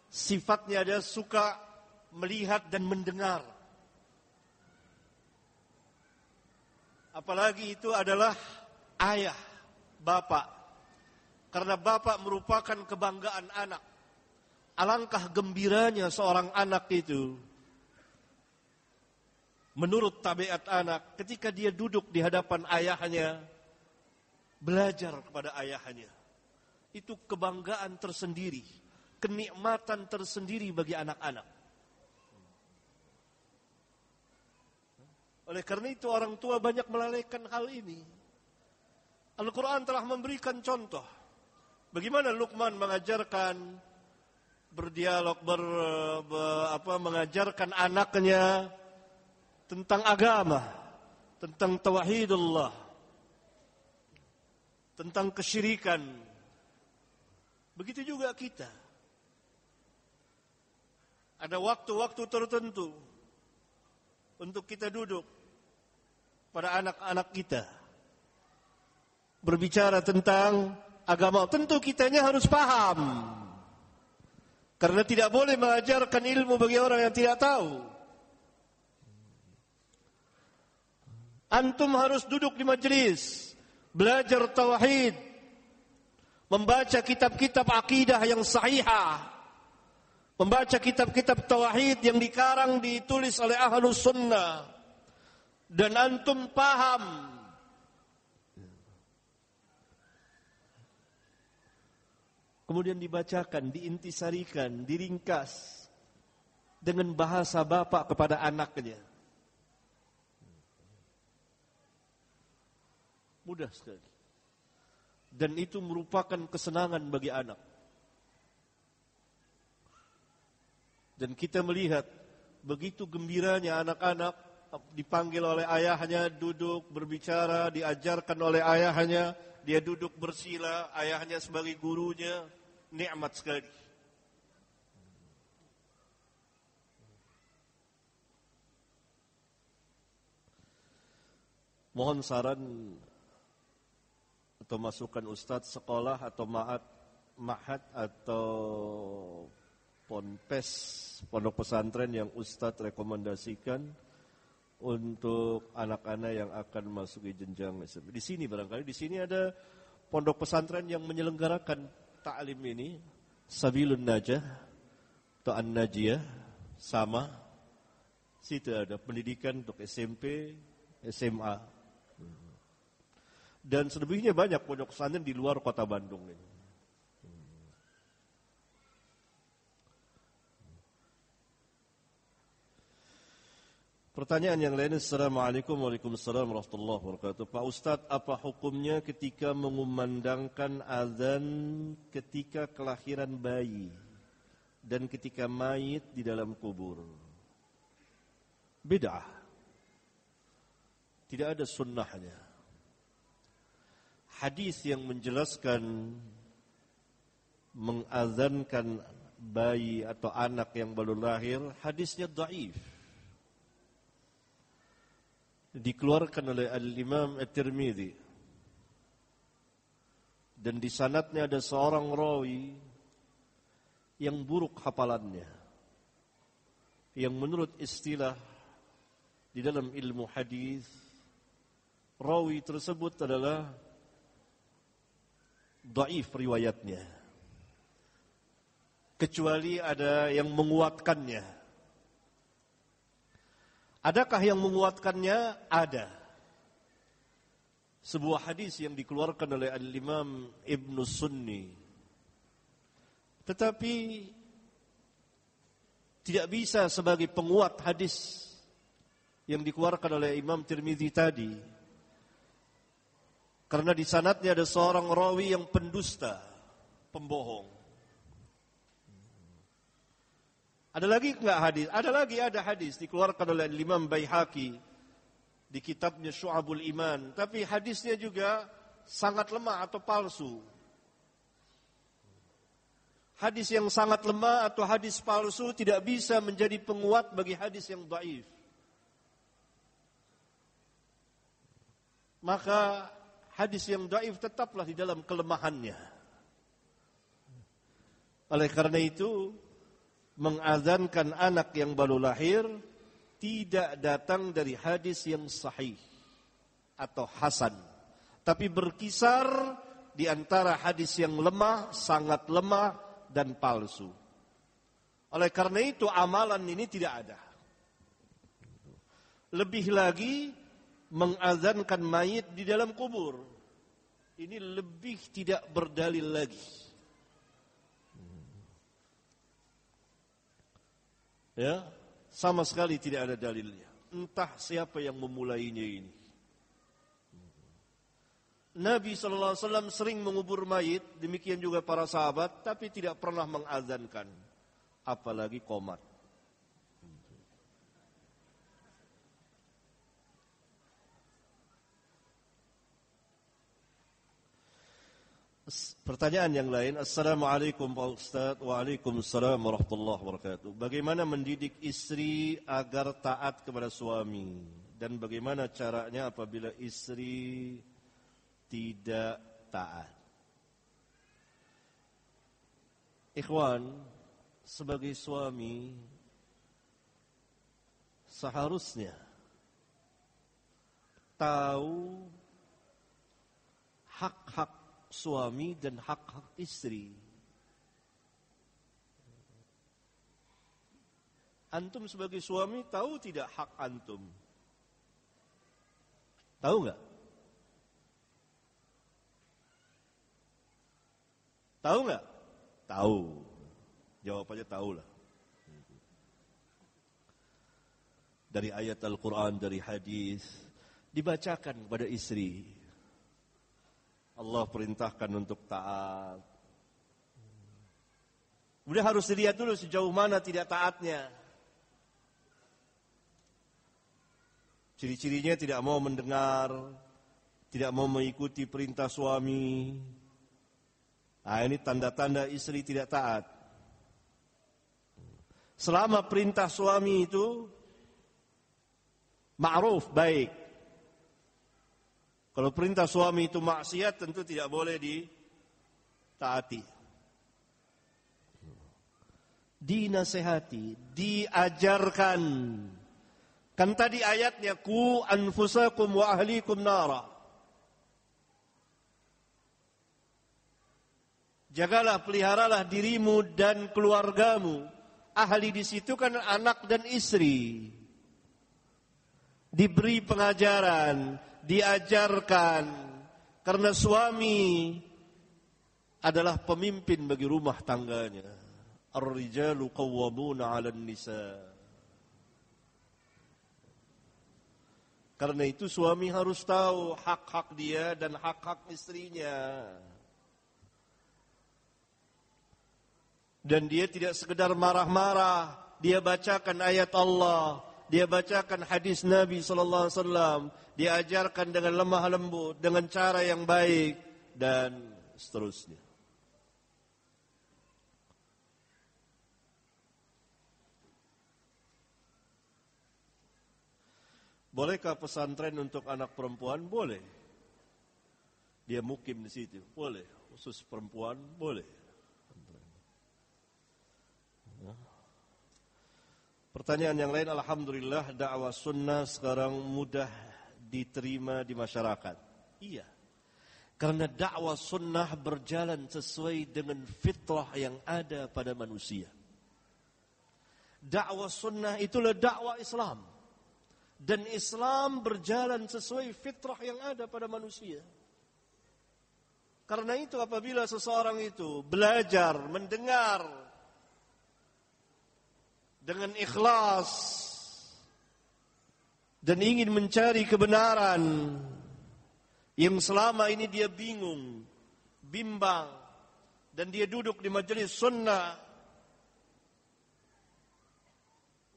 sifatnya dia suka melihat dan mendengar. Apalagi itu adalah ayah, bapak, karena bapak merupakan kebanggaan anak. Alangkah gembiranya seorang anak itu. Menurut tabiat anak, ketika dia duduk di hadapan ayahnya, belajar kepada ayahnya. Itu kebanggaan tersendiri, kenikmatan tersendiri bagi anak-anak. Oleh karena itu orang tua banyak melalaikan hal ini. Al-Quran telah memberikan contoh Bagaimana Luqman mengajarkan berdialog ber, ber apa mengajarkan anaknya tentang agama, tentang tauhidullah, tentang kesyirikan. Begitu juga kita. Ada waktu-waktu tertentu untuk kita duduk pada anak-anak kita berbicara tentang agama tentu kitanya harus paham. Karena tidak boleh mengajarkan ilmu bagi orang yang tidak tahu. Antum harus duduk di majelis, belajar tauhid, membaca kitab-kitab akidah yang sahihah, membaca kitab-kitab tauhid yang dikarang ditulis oleh ahlus sunnah, dan antum paham kemudian dibacakan, diintisarikan, diringkas dengan bahasa bapak kepada anaknya. Mudah sekali. Dan itu merupakan kesenangan bagi anak. Dan kita melihat begitu gembiranya anak-anak dipanggil oleh ayahnya duduk berbicara, diajarkan oleh ayahnya, dia duduk bersila, ayahnya sebagai gurunya, nikmat sekali. Mohon saran atau masukan ustadz sekolah atau ma'at, ma'hat atau ponpes pondok pesantren yang ustadz rekomendasikan untuk anak-anak yang akan masuki jenjang SMP. Di sini barangkali di sini ada pondok pesantren yang menyelenggarakan taklim ini Sabilun Najah atau An-Najiyah sama situ ada pendidikan untuk SMP, SMA, dan selebihnya banyak pondok pesantren di luar kota Bandung ini. Pertanyaan yang lain Assalamualaikum Waalaikumsalam Warahmatullahi Wabarakatuh. Pak Ustadz apa hukumnya ketika mengumandangkan azan ketika kelahiran bayi Dan ketika mayit di dalam kubur? Beda Tidak ada sunnahnya. Hadis yang menjelaskan mengazankan bayi atau anak yang baru lahir hadisnya dhaif dikeluarkan oleh al-Imam At-Tirmidzi dan di sanatnya ada seorang rawi yang buruk hafalannya yang menurut istilah di dalam ilmu hadis rawi tersebut adalah Daif riwayatnya. Kecuali ada yang menguatkannya. Adakah yang menguatkannya? Ada. Sebuah hadis yang dikeluarkan oleh Al-Imam Ibn Sunni. Tetapi tidak bisa sebagai penguat hadis yang dikeluarkan oleh Imam Tirmidzi tadi karena di sanatnya ada seorang rawi yang pendusta, pembohong. Ada lagi enggak hadis? Ada lagi ada hadis dikeluarkan oleh Imam Baihaqi di kitabnya Syu'abul Iman, tapi hadisnya juga sangat lemah atau palsu. Hadis yang sangat lemah atau hadis palsu tidak bisa menjadi penguat bagi hadis yang dhaif. Maka hadis yang daif tetaplah di dalam kelemahannya. Oleh karena itu, mengazankan anak yang baru lahir tidak datang dari hadis yang sahih atau hasan, tapi berkisar di antara hadis yang lemah, sangat lemah dan palsu. Oleh karena itu amalan ini tidak ada. Lebih lagi mengazankan mayit di dalam kubur. Ini lebih tidak berdalil lagi. Ya, sama sekali tidak ada dalilnya. Entah siapa yang memulainya ini. Nabi SAW sering mengubur mayit, demikian juga para sahabat, tapi tidak pernah mengazankan. Apalagi komat. Pertanyaan yang lain, Assalamualaikum Pak Ustaz, Waalaikumsalam warahmatullahi wabarakatuh. Bagaimana mendidik istri agar taat kepada suami? Dan bagaimana caranya apabila istri tidak taat? Ikhwan, sebagai suami, seharusnya tahu hak-hak suami dan hak-hak istri. Antum sebagai suami tahu tidak hak antum? Tahu nggak? Tahu nggak? Tahu. Jawabannya tahu lah. Dari ayat Al-Quran, dari hadis, dibacakan kepada istri. Allah perintahkan untuk taat. Kemudian harus dilihat dulu sejauh mana tidak taatnya. Ciri-cirinya tidak mau mendengar, tidak mau mengikuti perintah suami. Nah, ini tanda-tanda istri tidak taat. Selama perintah suami itu ma'ruf, baik. Kalau perintah suami itu maksiat tentu tidak boleh ditaati. Dinasehati, diajarkan. Kan tadi ayatnya ku anfusakum wa ahlikum nara. Jagalah, peliharalah dirimu dan keluargamu. Ahli di situ kan anak dan istri. Diberi pengajaran, diajarkan. Karena suami adalah pemimpin bagi rumah tangganya. Ar-rijalu qawwamuna 'alan nisa. Karena itu suami harus tahu hak-hak dia dan hak-hak istrinya. Dan dia tidak sekedar marah-marah, dia bacakan ayat Allah, dia bacakan hadis Nabi sallallahu alaihi wasallam, dia ajarkan dengan lemah lembut, dengan cara yang baik dan seterusnya. Bolehkah pesantren untuk anak perempuan? Boleh. Dia mukim di situ, boleh. Khusus perempuan, boleh. Pertanyaan yang lain, Alhamdulillah dakwah sunnah sekarang mudah diterima di masyarakat. Iya. Karena dakwah sunnah berjalan sesuai dengan fitrah yang ada pada manusia. Dakwah sunnah itulah dakwah Islam. Dan Islam berjalan sesuai fitrah yang ada pada manusia. Karena itu apabila seseorang itu belajar, mendengar, dengan ikhlas dan ingin mencari kebenaran yang selama ini dia bingung, bimbang dan dia duduk di majelis sunnah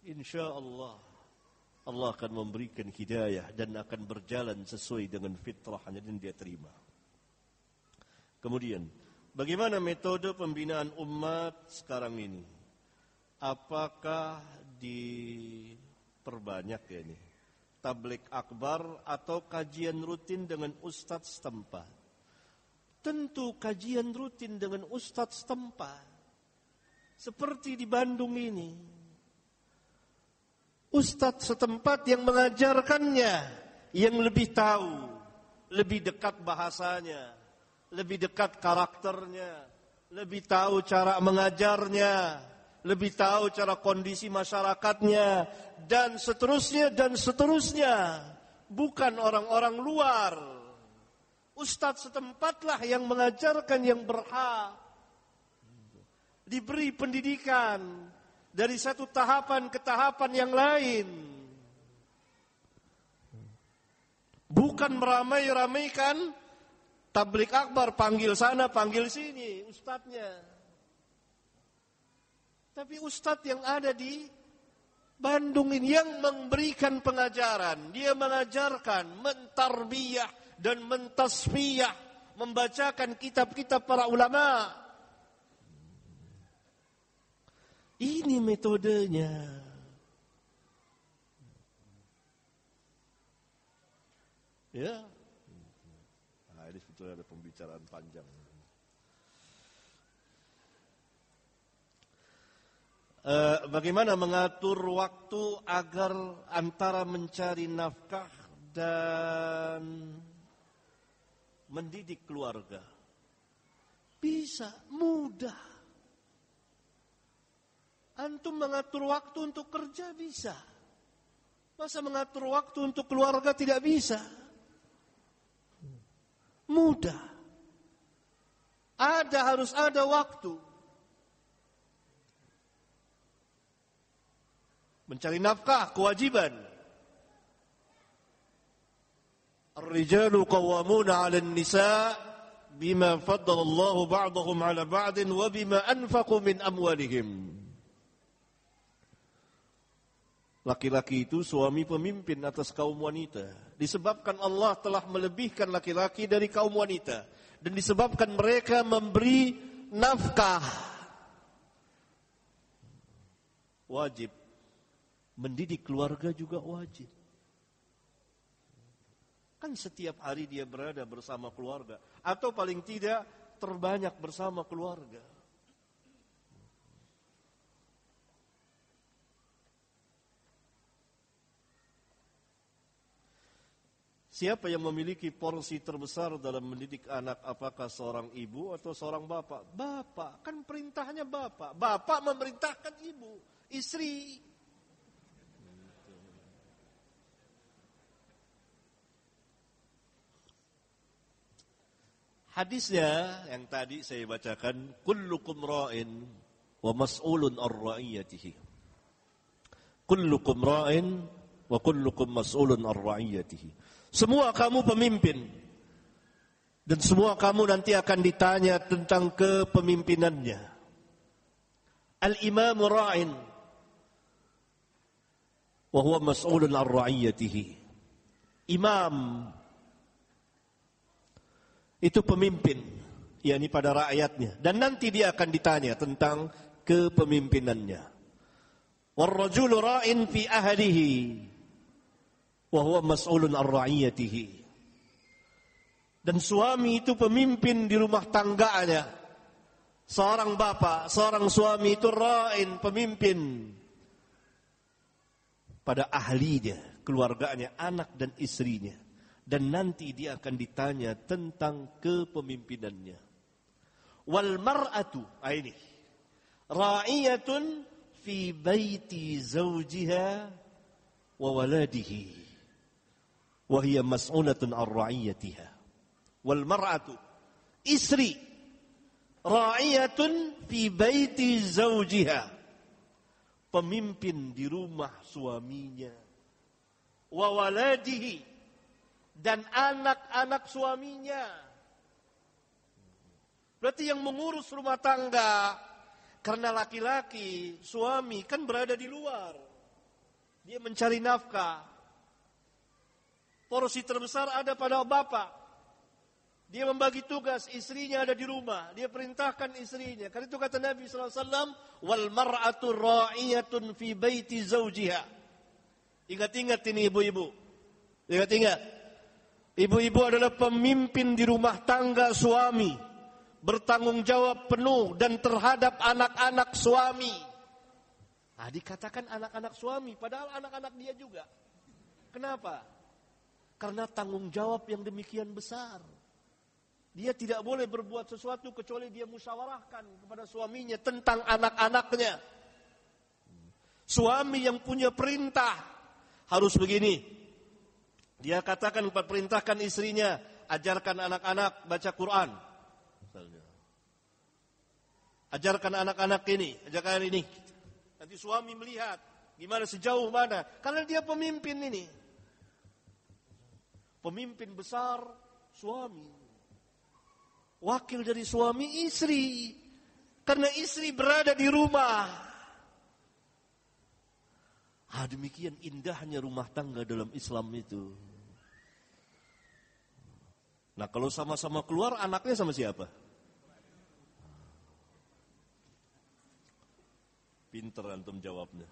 insya Allah Allah akan memberikan hidayah dan akan berjalan sesuai dengan fitrahnya dan dia terima. Kemudian, bagaimana metode pembinaan umat sekarang ini? Apakah diperbanyak ya ini? Tablik akbar atau kajian rutin dengan ustadz setempat? Tentu kajian rutin dengan ustadz setempat. Seperti di Bandung ini. Ustadz setempat yang mengajarkannya yang lebih tahu lebih dekat bahasanya lebih dekat karakternya lebih tahu cara mengajarnya lebih tahu cara kondisi masyarakatnya dan seterusnya dan seterusnya. Bukan orang-orang luar. Ustadz setempatlah yang mengajarkan yang berhak. Diberi pendidikan dari satu tahapan ke tahapan yang lain. Bukan meramai-ramaikan. Tablik akbar panggil sana panggil sini ustadznya tapi ustadz yang ada di Bandung ini yang memberikan pengajaran, dia mengajarkan, mentarbiyah dan mentasfiyah, membacakan kitab-kitab para ulama. Ini metodenya. Ya. Nah, ini sebetulnya ada pembicaraan panjang. Eh, bagaimana mengatur waktu agar antara mencari nafkah dan mendidik keluarga. Bisa, mudah. Antum mengatur waktu untuk kerja bisa. Masa mengatur waktu untuk keluarga tidak bisa? Mudah. Ada harus ada waktu. Mencari nafkah kewajiban. Qawwamuna 'ala an-nisa' bima faddala Allah ba'dahum 'ala ba'din wa bima anfaqu min amwalihim. Laki-laki itu suami pemimpin atas kaum wanita. Disebabkan Allah telah melebihkan laki-laki dari kaum wanita. Dan disebabkan mereka memberi nafkah. Wajib. Mendidik keluarga juga wajib. Kan setiap hari dia berada bersama keluarga. Atau paling tidak terbanyak bersama keluarga. Siapa yang memiliki porsi terbesar dalam mendidik anak apakah seorang ibu atau seorang bapak? Bapak, kan perintahnya bapak. Bapak memerintahkan ibu, istri. Hadisnya yang tadi saya bacakan, kullukum ra'in wa mas'ulun ar-ra'iyatihi. Kullukum ra'in wa kullukum mas'ulun ar-ra'iyatihi. Semua kamu pemimpin. Dan semua kamu nanti akan ditanya tentang kepemimpinannya. Al-imam ra'in. Wahuwa mas'ulun ar-ra'iyatihi. Imam. Itu pemimpin. yakni pada rakyatnya. Dan nanti dia akan ditanya tentang kepemimpinannya. Warrajulu ra'in fi ahlihi wa huwa mas'ulun. Dan suami itu pemimpin di rumah tangganya. Seorang bapak, seorang suami itu ra'in, pemimpin pada ahlinya, keluarganya, anak dan istrinya. Dan nanti dia akan ditanya tentang kepemimpinannya. Wal mar'atu, ah, ini. Ra'iyatun fi baiti zawjiha wa waladihi wahia mas'ulatun ar-ra'iyatiha. Wal mar'atu istri ra'iyatun fi baiti zawjiha. Pemimpin di rumah suaminya. Wa waladihi dan anak-anak suaminya. Berarti yang mengurus rumah tangga karena laki-laki, suami kan berada di luar. Dia mencari nafkah, Porsi terbesar ada pada bapak. Dia membagi tugas, istrinya ada di rumah. Dia perintahkan istrinya. Karena itu kata Nabi SAW, Wal mar'atu ra'iyatun fi baiti zawjiha. Ingat-ingat ini ibu-ibu. Ingat-ingat. Ibu-ibu adalah pemimpin di rumah tangga suami. Bertanggung jawab penuh dan terhadap anak-anak suami. Nah, dikatakan anak-anak suami, padahal anak-anak dia juga. Kenapa? Karena tanggung jawab yang demikian besar. Dia tidak boleh berbuat sesuatu kecuali dia musyawarahkan kepada suaminya tentang anak-anaknya. Suami yang punya perintah harus begini. Dia katakan perintahkan istrinya, ajarkan anak-anak baca Quran. Ajarkan anak-anak ini, ajarkan ini. Nanti suami melihat gimana sejauh mana. Karena dia pemimpin ini. Pemimpin besar suami. Wakil dari suami istri. Karena istri berada di rumah. Ah, demikian indahnya rumah tangga dalam Islam itu. Nah kalau sama-sama keluar anaknya sama siapa? Pinter antum jawabnya.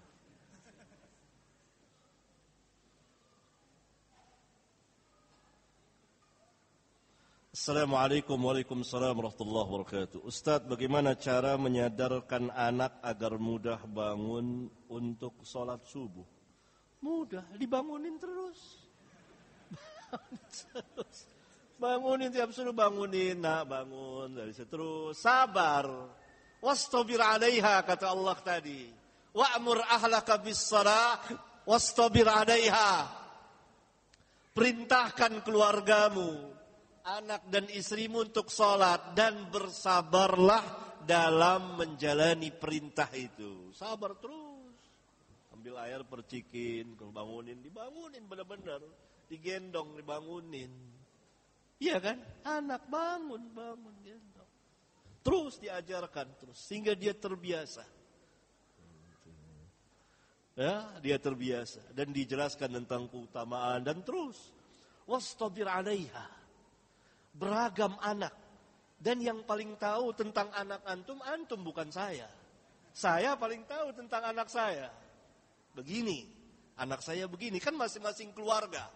Assalamualaikum warahmatullahi wabarakatuh. Ustadz bagaimana cara menyadarkan anak agar mudah bangun untuk sholat subuh? Mudah, dibangunin terus. Bangunin tiap suruh bangunin Nak bangun dari terus. Sabar. Wastabir alaiha kata Allah tadi. Wa'mur ahlaka bis salah Wastabir alaiha. Perintahkan keluargamu anak dan istrimu untuk sholat dan bersabarlah dalam menjalani perintah itu. Sabar terus. Ambil air percikin, bangunin, dibangunin benar-benar. Digendong, dibangunin. Iya kan? Anak bangun, bangun, gendong. Terus diajarkan terus, sehingga dia terbiasa. Ya, dia terbiasa dan dijelaskan tentang keutamaan dan terus wastabir 'alaiha. Beragam anak. Dan yang paling tahu tentang anak antum antum bukan saya. Saya paling tahu tentang anak saya. Begini, anak saya begini kan masing-masing keluarga.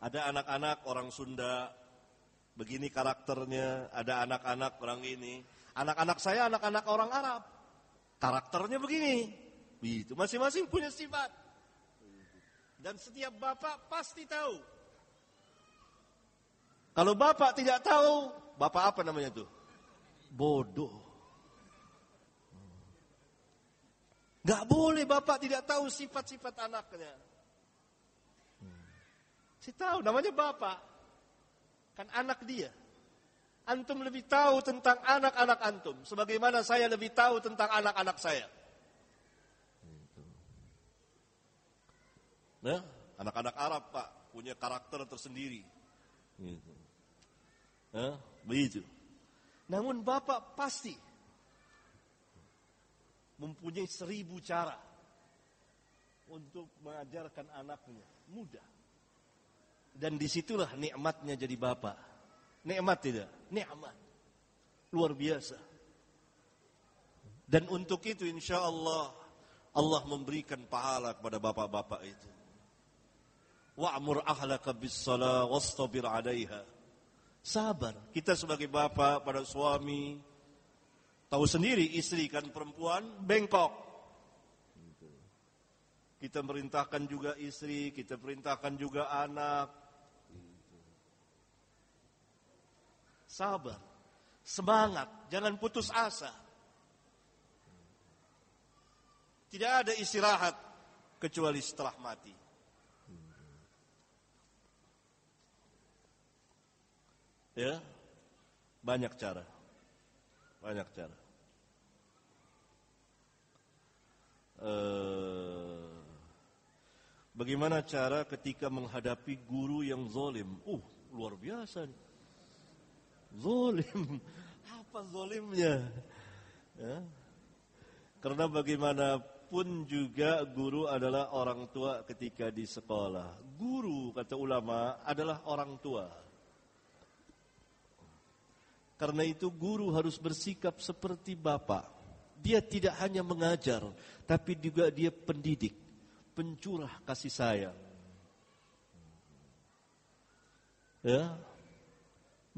Ada anak-anak orang Sunda, begini karakternya, ada anak-anak orang ini. Anak-anak saya anak-anak orang Arab. Karakternya begini. Begitu, masing-masing punya sifat. Dan setiap bapak pasti tahu. Kalau bapak tidak tahu, bapak apa namanya tuh? Bodoh. Gak boleh bapak tidak tahu sifat-sifat anaknya. Si tahu, namanya bapak. Kan anak dia. Antum lebih tahu tentang anak-anak antum. Sebagaimana saya lebih tahu tentang anak-anak saya. Nah, anak-anak Arab pak punya karakter tersendiri. Gitu. Nah, begitu. Namun bapak pasti mempunyai seribu cara untuk mengajarkan anaknya. Mudah. Dan di situlah nikmatnya jadi bapak. Nikmat tidak? Nikmat. Luar biasa. Dan untuk itu insya Allah Allah memberikan pahala kepada bapak-bapak itu. Wa'mur ahlaka bis salah wastabir 'alaiha. Sabar. Kita sebagai bapak pada suami Tahu sendiri istri kan perempuan bengkok. Kita merintahkan juga istri, kita perintahkan juga anak. Sabar, semangat, jangan putus asa. Tidak ada istirahat kecuali setelah mati. Ya, banyak cara. Banyak cara. Uh, bagaimana cara ketika menghadapi guru yang zolim? Uh, luar biasa. Zolim. Apa zolimnya? Ya. Karena bagaimanapun juga guru adalah orang tua ketika di sekolah. Guru, kata ulama, adalah orang tua. Karena itu guru harus bersikap seperti bapak. Dia tidak hanya mengajar, tapi juga dia pendidik, pencurah kasih sayang. Ya,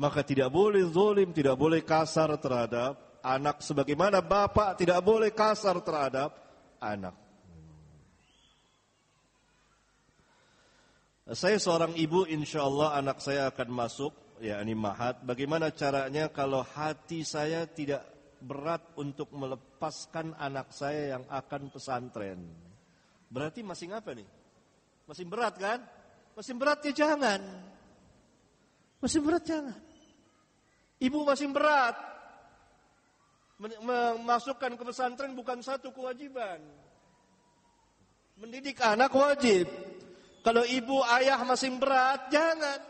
maka tidak boleh zolim, tidak boleh kasar terhadap anak sebagaimana bapak tidak boleh kasar terhadap anak. Saya seorang ibu, insya Allah anak saya akan masuk ya ini mahat. Bagaimana caranya kalau hati saya tidak berat untuk melepaskan anak saya yang akan pesantren? Berarti masih apa nih? Masih berat kan? Masih berat ya jangan. Masih berat jangan. Ibu masih berat. Memasukkan ke pesantren bukan satu kewajiban. Mendidik anak wajib. Kalau ibu ayah masih berat, jangan.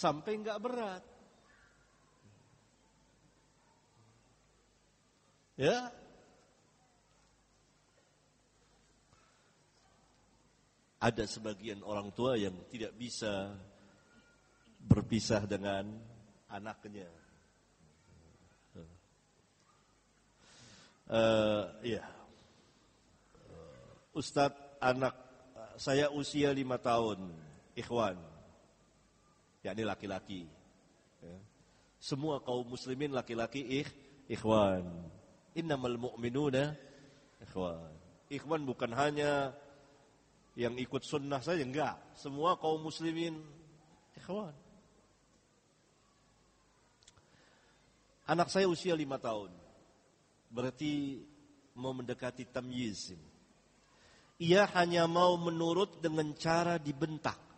Sampai enggak berat. Ya. Ada sebagian orang tua yang tidak bisa berpisah dengan anaknya. Uh, ya. Ustadz anak saya usia lima tahun, ikhwan yakni laki-laki. Ya. Semua kaum muslimin laki-laki ikh, ikhwan. Innamal mu'minuna ikhwan. Ikhwan bukan hanya yang ikut sunnah saja, enggak. Semua kaum muslimin ikhwan. Anak saya usia lima tahun. Berarti mau mendekati tamyiz. Ia hanya mau menurut dengan cara dibentak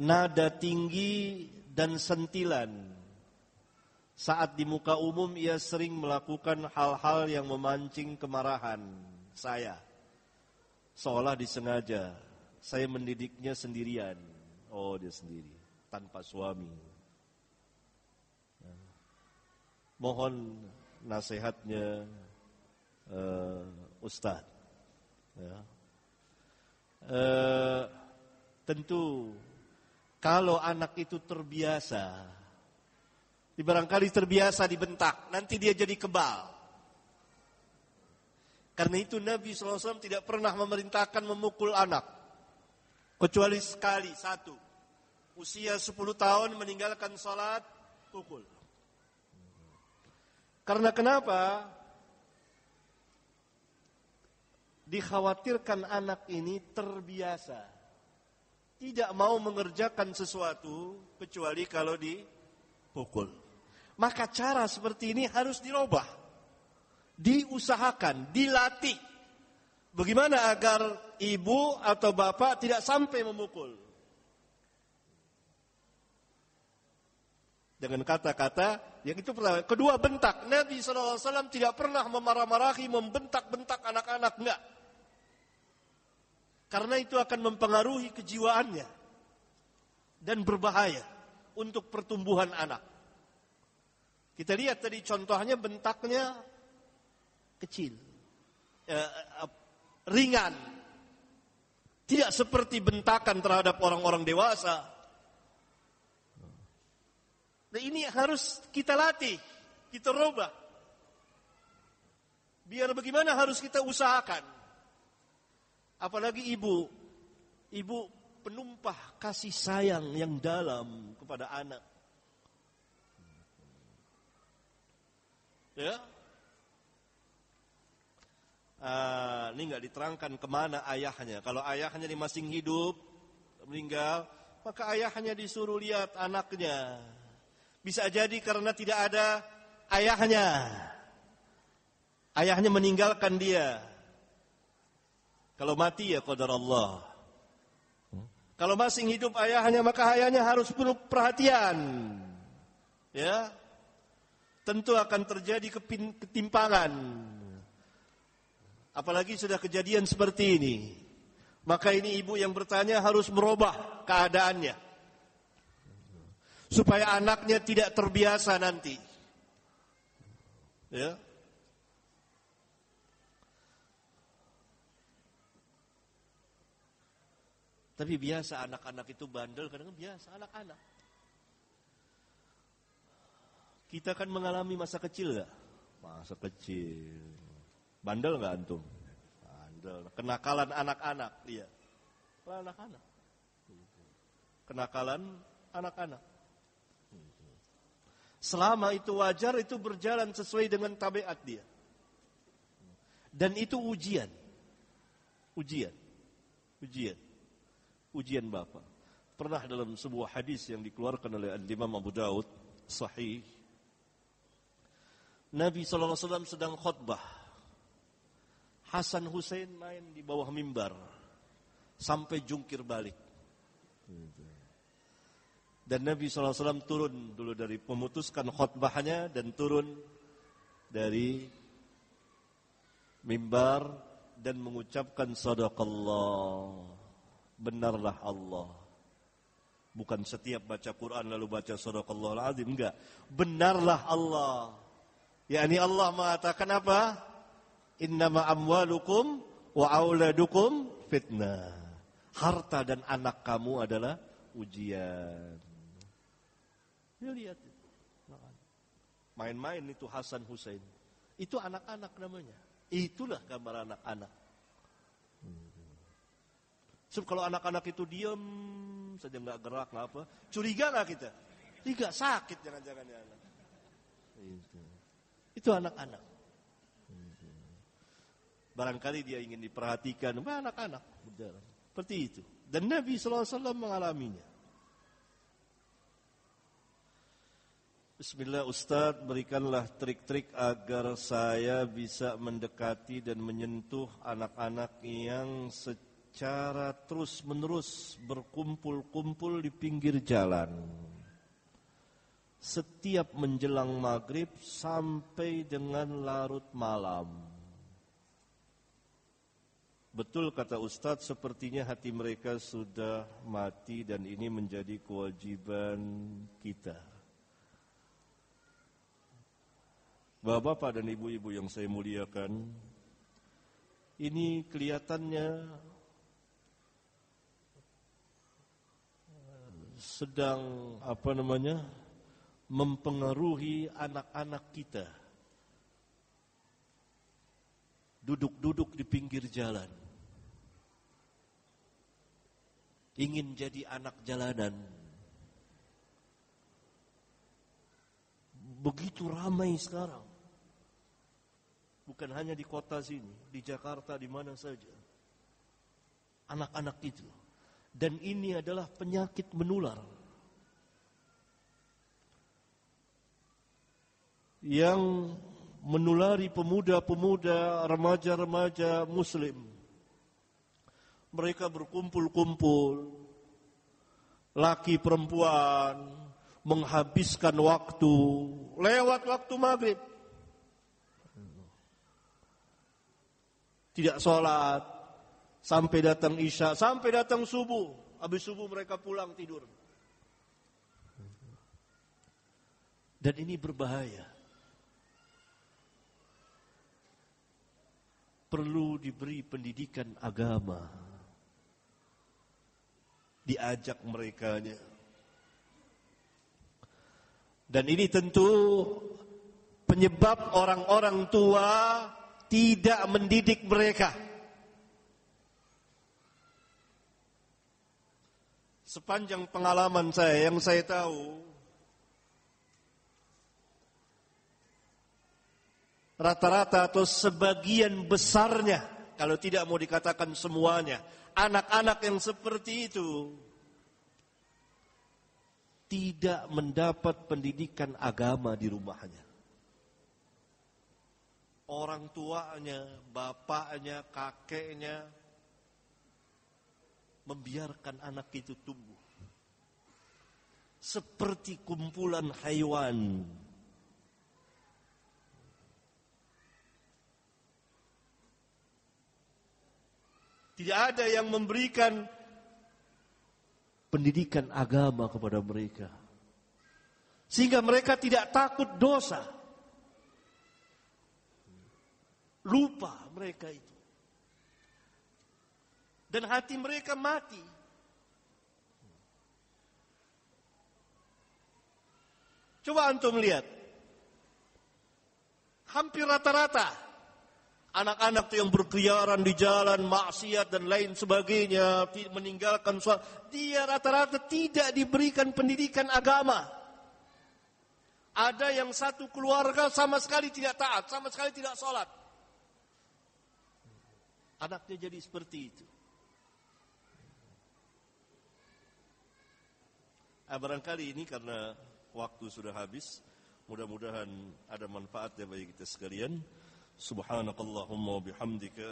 nada tinggi dan sentilan. Saat di muka umum ia sering melakukan hal-hal yang memancing kemarahan saya. Seolah disengaja. Saya mendidiknya sendirian. Oh dia sendiri. Tanpa suami. Mohon nasihatnya uh, Ustadz. Ya. Uh, tentu kalau anak itu terbiasa, barangkali terbiasa dibentak, nanti dia jadi kebal. Karena itu Nabi SAW tidak pernah memerintahkan memukul anak. Kecuali sekali, satu. Usia 10 tahun meninggalkan sholat, pukul. Karena kenapa? Dikhawatirkan anak ini terbiasa. Tidak mau mengerjakan sesuatu kecuali kalau dipukul. Maka cara seperti ini harus dirubah. Diusahakan, dilatih. Bagaimana agar ibu atau bapak tidak sampai memukul. Dengan kata-kata yang itu pertama. Kedua bentak. Nabi SAW tidak pernah memarah-marahi, membentak-bentak anak-anak. Enggak. Karena itu akan mempengaruhi kejiwaannya. Dan berbahaya untuk pertumbuhan anak. Kita lihat tadi contohnya bentaknya kecil. Eh, eh, ringan. Tidak seperti bentakan terhadap orang-orang dewasa Nah ini harus kita latih, kita rubah. Biar bagaimana harus kita usahakan. Apalagi ibu, ibu penumpah kasih sayang yang dalam kepada anak. Ya, Uh, ini nggak diterangkan ke mana ayahnya. Kalau ayahnya di masing hidup, meninggal, maka ayahnya disuruh lihat anaknya. Bisa jadi karena tidak ada ayahnya. Ayahnya meninggalkan dia. Kalau mati ya qadar Allah. Kalau masih hidup ayahnya maka ayahnya harus penuh perhatian. Ya. Tentu akan terjadi ketimpangan. Apalagi sudah kejadian seperti ini. Maka ini ibu yang bertanya harus merubah keadaannya supaya anaknya tidak terbiasa nanti. Ya. Tapi biasa anak-anak itu bandel, kadang, -kadang biasa anak-anak. Kita kan mengalami masa kecil gak? Masa kecil. Bandel gak antum? Bandel. Kenakalan anak-anak, iya. Anak-anak. Kenakalan anak-anak. Selama itu wajar, itu berjalan sesuai dengan tabiat dia. Dan itu ujian. Ujian. Ujian. Ujian Bapak. Pernah dalam sebuah hadis yang dikeluarkan oleh Imam Abu Daud, sahih. Nabi SAW sedang khutbah. Hasan Hussein main di bawah mimbar. Sampai jungkir balik. Dan Nabi SAW turun dulu dari memutuskan khutbahnya dan turun dari mimbar dan mengucapkan sadaqallah. Benarlah Allah. Bukan setiap baca Quran lalu baca sadaqallah azim enggak. Benarlah Allah. yakni Allah mengatakan apa? Innama amwalukum wa auladukum fitnah. Harta dan anak kamu adalah ujian. Dia lihat. Main-main itu Hasan Hussein. Itu anak-anak namanya. Itulah gambar anak-anak. Sebab kalau anak-anak itu diam saja nggak gerak nggak apa, curiga lah kita. Tidak sakit jangan-jangan ya anak. Itu, itu anak-anak. Barangkali dia ingin diperhatikan, anak-anak. Seperti itu. Dan Nabi SAW mengalaminya. Bismillah Ustaz berikanlah trik-trik agar saya bisa mendekati dan menyentuh anak-anak yang secara terus-menerus berkumpul-kumpul di pinggir jalan. Setiap menjelang maghrib sampai dengan larut malam. Betul kata Ustadz sepertinya hati mereka sudah mati dan ini menjadi kewajiban kita. Bapak-bapak dan ibu-ibu yang saya muliakan, ini kelihatannya sedang apa namanya mempengaruhi anak-anak kita. Duduk-duduk di pinggir jalan. Ingin jadi anak jalanan. Begitu ramai sekarang. Bukan hanya di kota sini, di Jakarta, di mana saja. Anak-anak itu. Dan ini adalah penyakit menular. Yang menulari pemuda-pemuda, remaja-remaja muslim. Mereka berkumpul-kumpul, laki perempuan, menghabiskan waktu, lewat waktu maghrib. Tidak sholat, sampai datang isya, sampai datang subuh. Habis subuh mereka pulang tidur. Dan ini berbahaya. Perlu diberi pendidikan agama. Diajak mereka. Dan ini tentu penyebab orang-orang tua tidak mendidik mereka. Sepanjang pengalaman saya yang saya tahu rata-rata atau sebagian besarnya kalau tidak mau dikatakan semuanya anak-anak yang seperti itu tidak mendapat pendidikan agama di rumahnya. Orang tuanya, bapaknya, kakeknya membiarkan anak itu tumbuh seperti kumpulan haiwan. Tidak ada yang memberikan pendidikan agama kepada mereka. Sehingga mereka tidak takut dosa. Lupa mereka itu dan hati mereka mati. Coba antum lihat. Hampir rata-rata anak-anak yang berkeliaran di jalan, maksiat dan lain sebagainya, meninggalkan sholat, dia rata-rata tidak diberikan pendidikan agama. Ada yang satu keluarga sama sekali tidak taat, sama sekali tidak sholat. Anaknya jadi seperti itu. Ah, barangkali ini karena waktu sudah habis, mudah-mudahan ada manfaatnya bagi kita sekalian. Subhanakallahumma bihamdika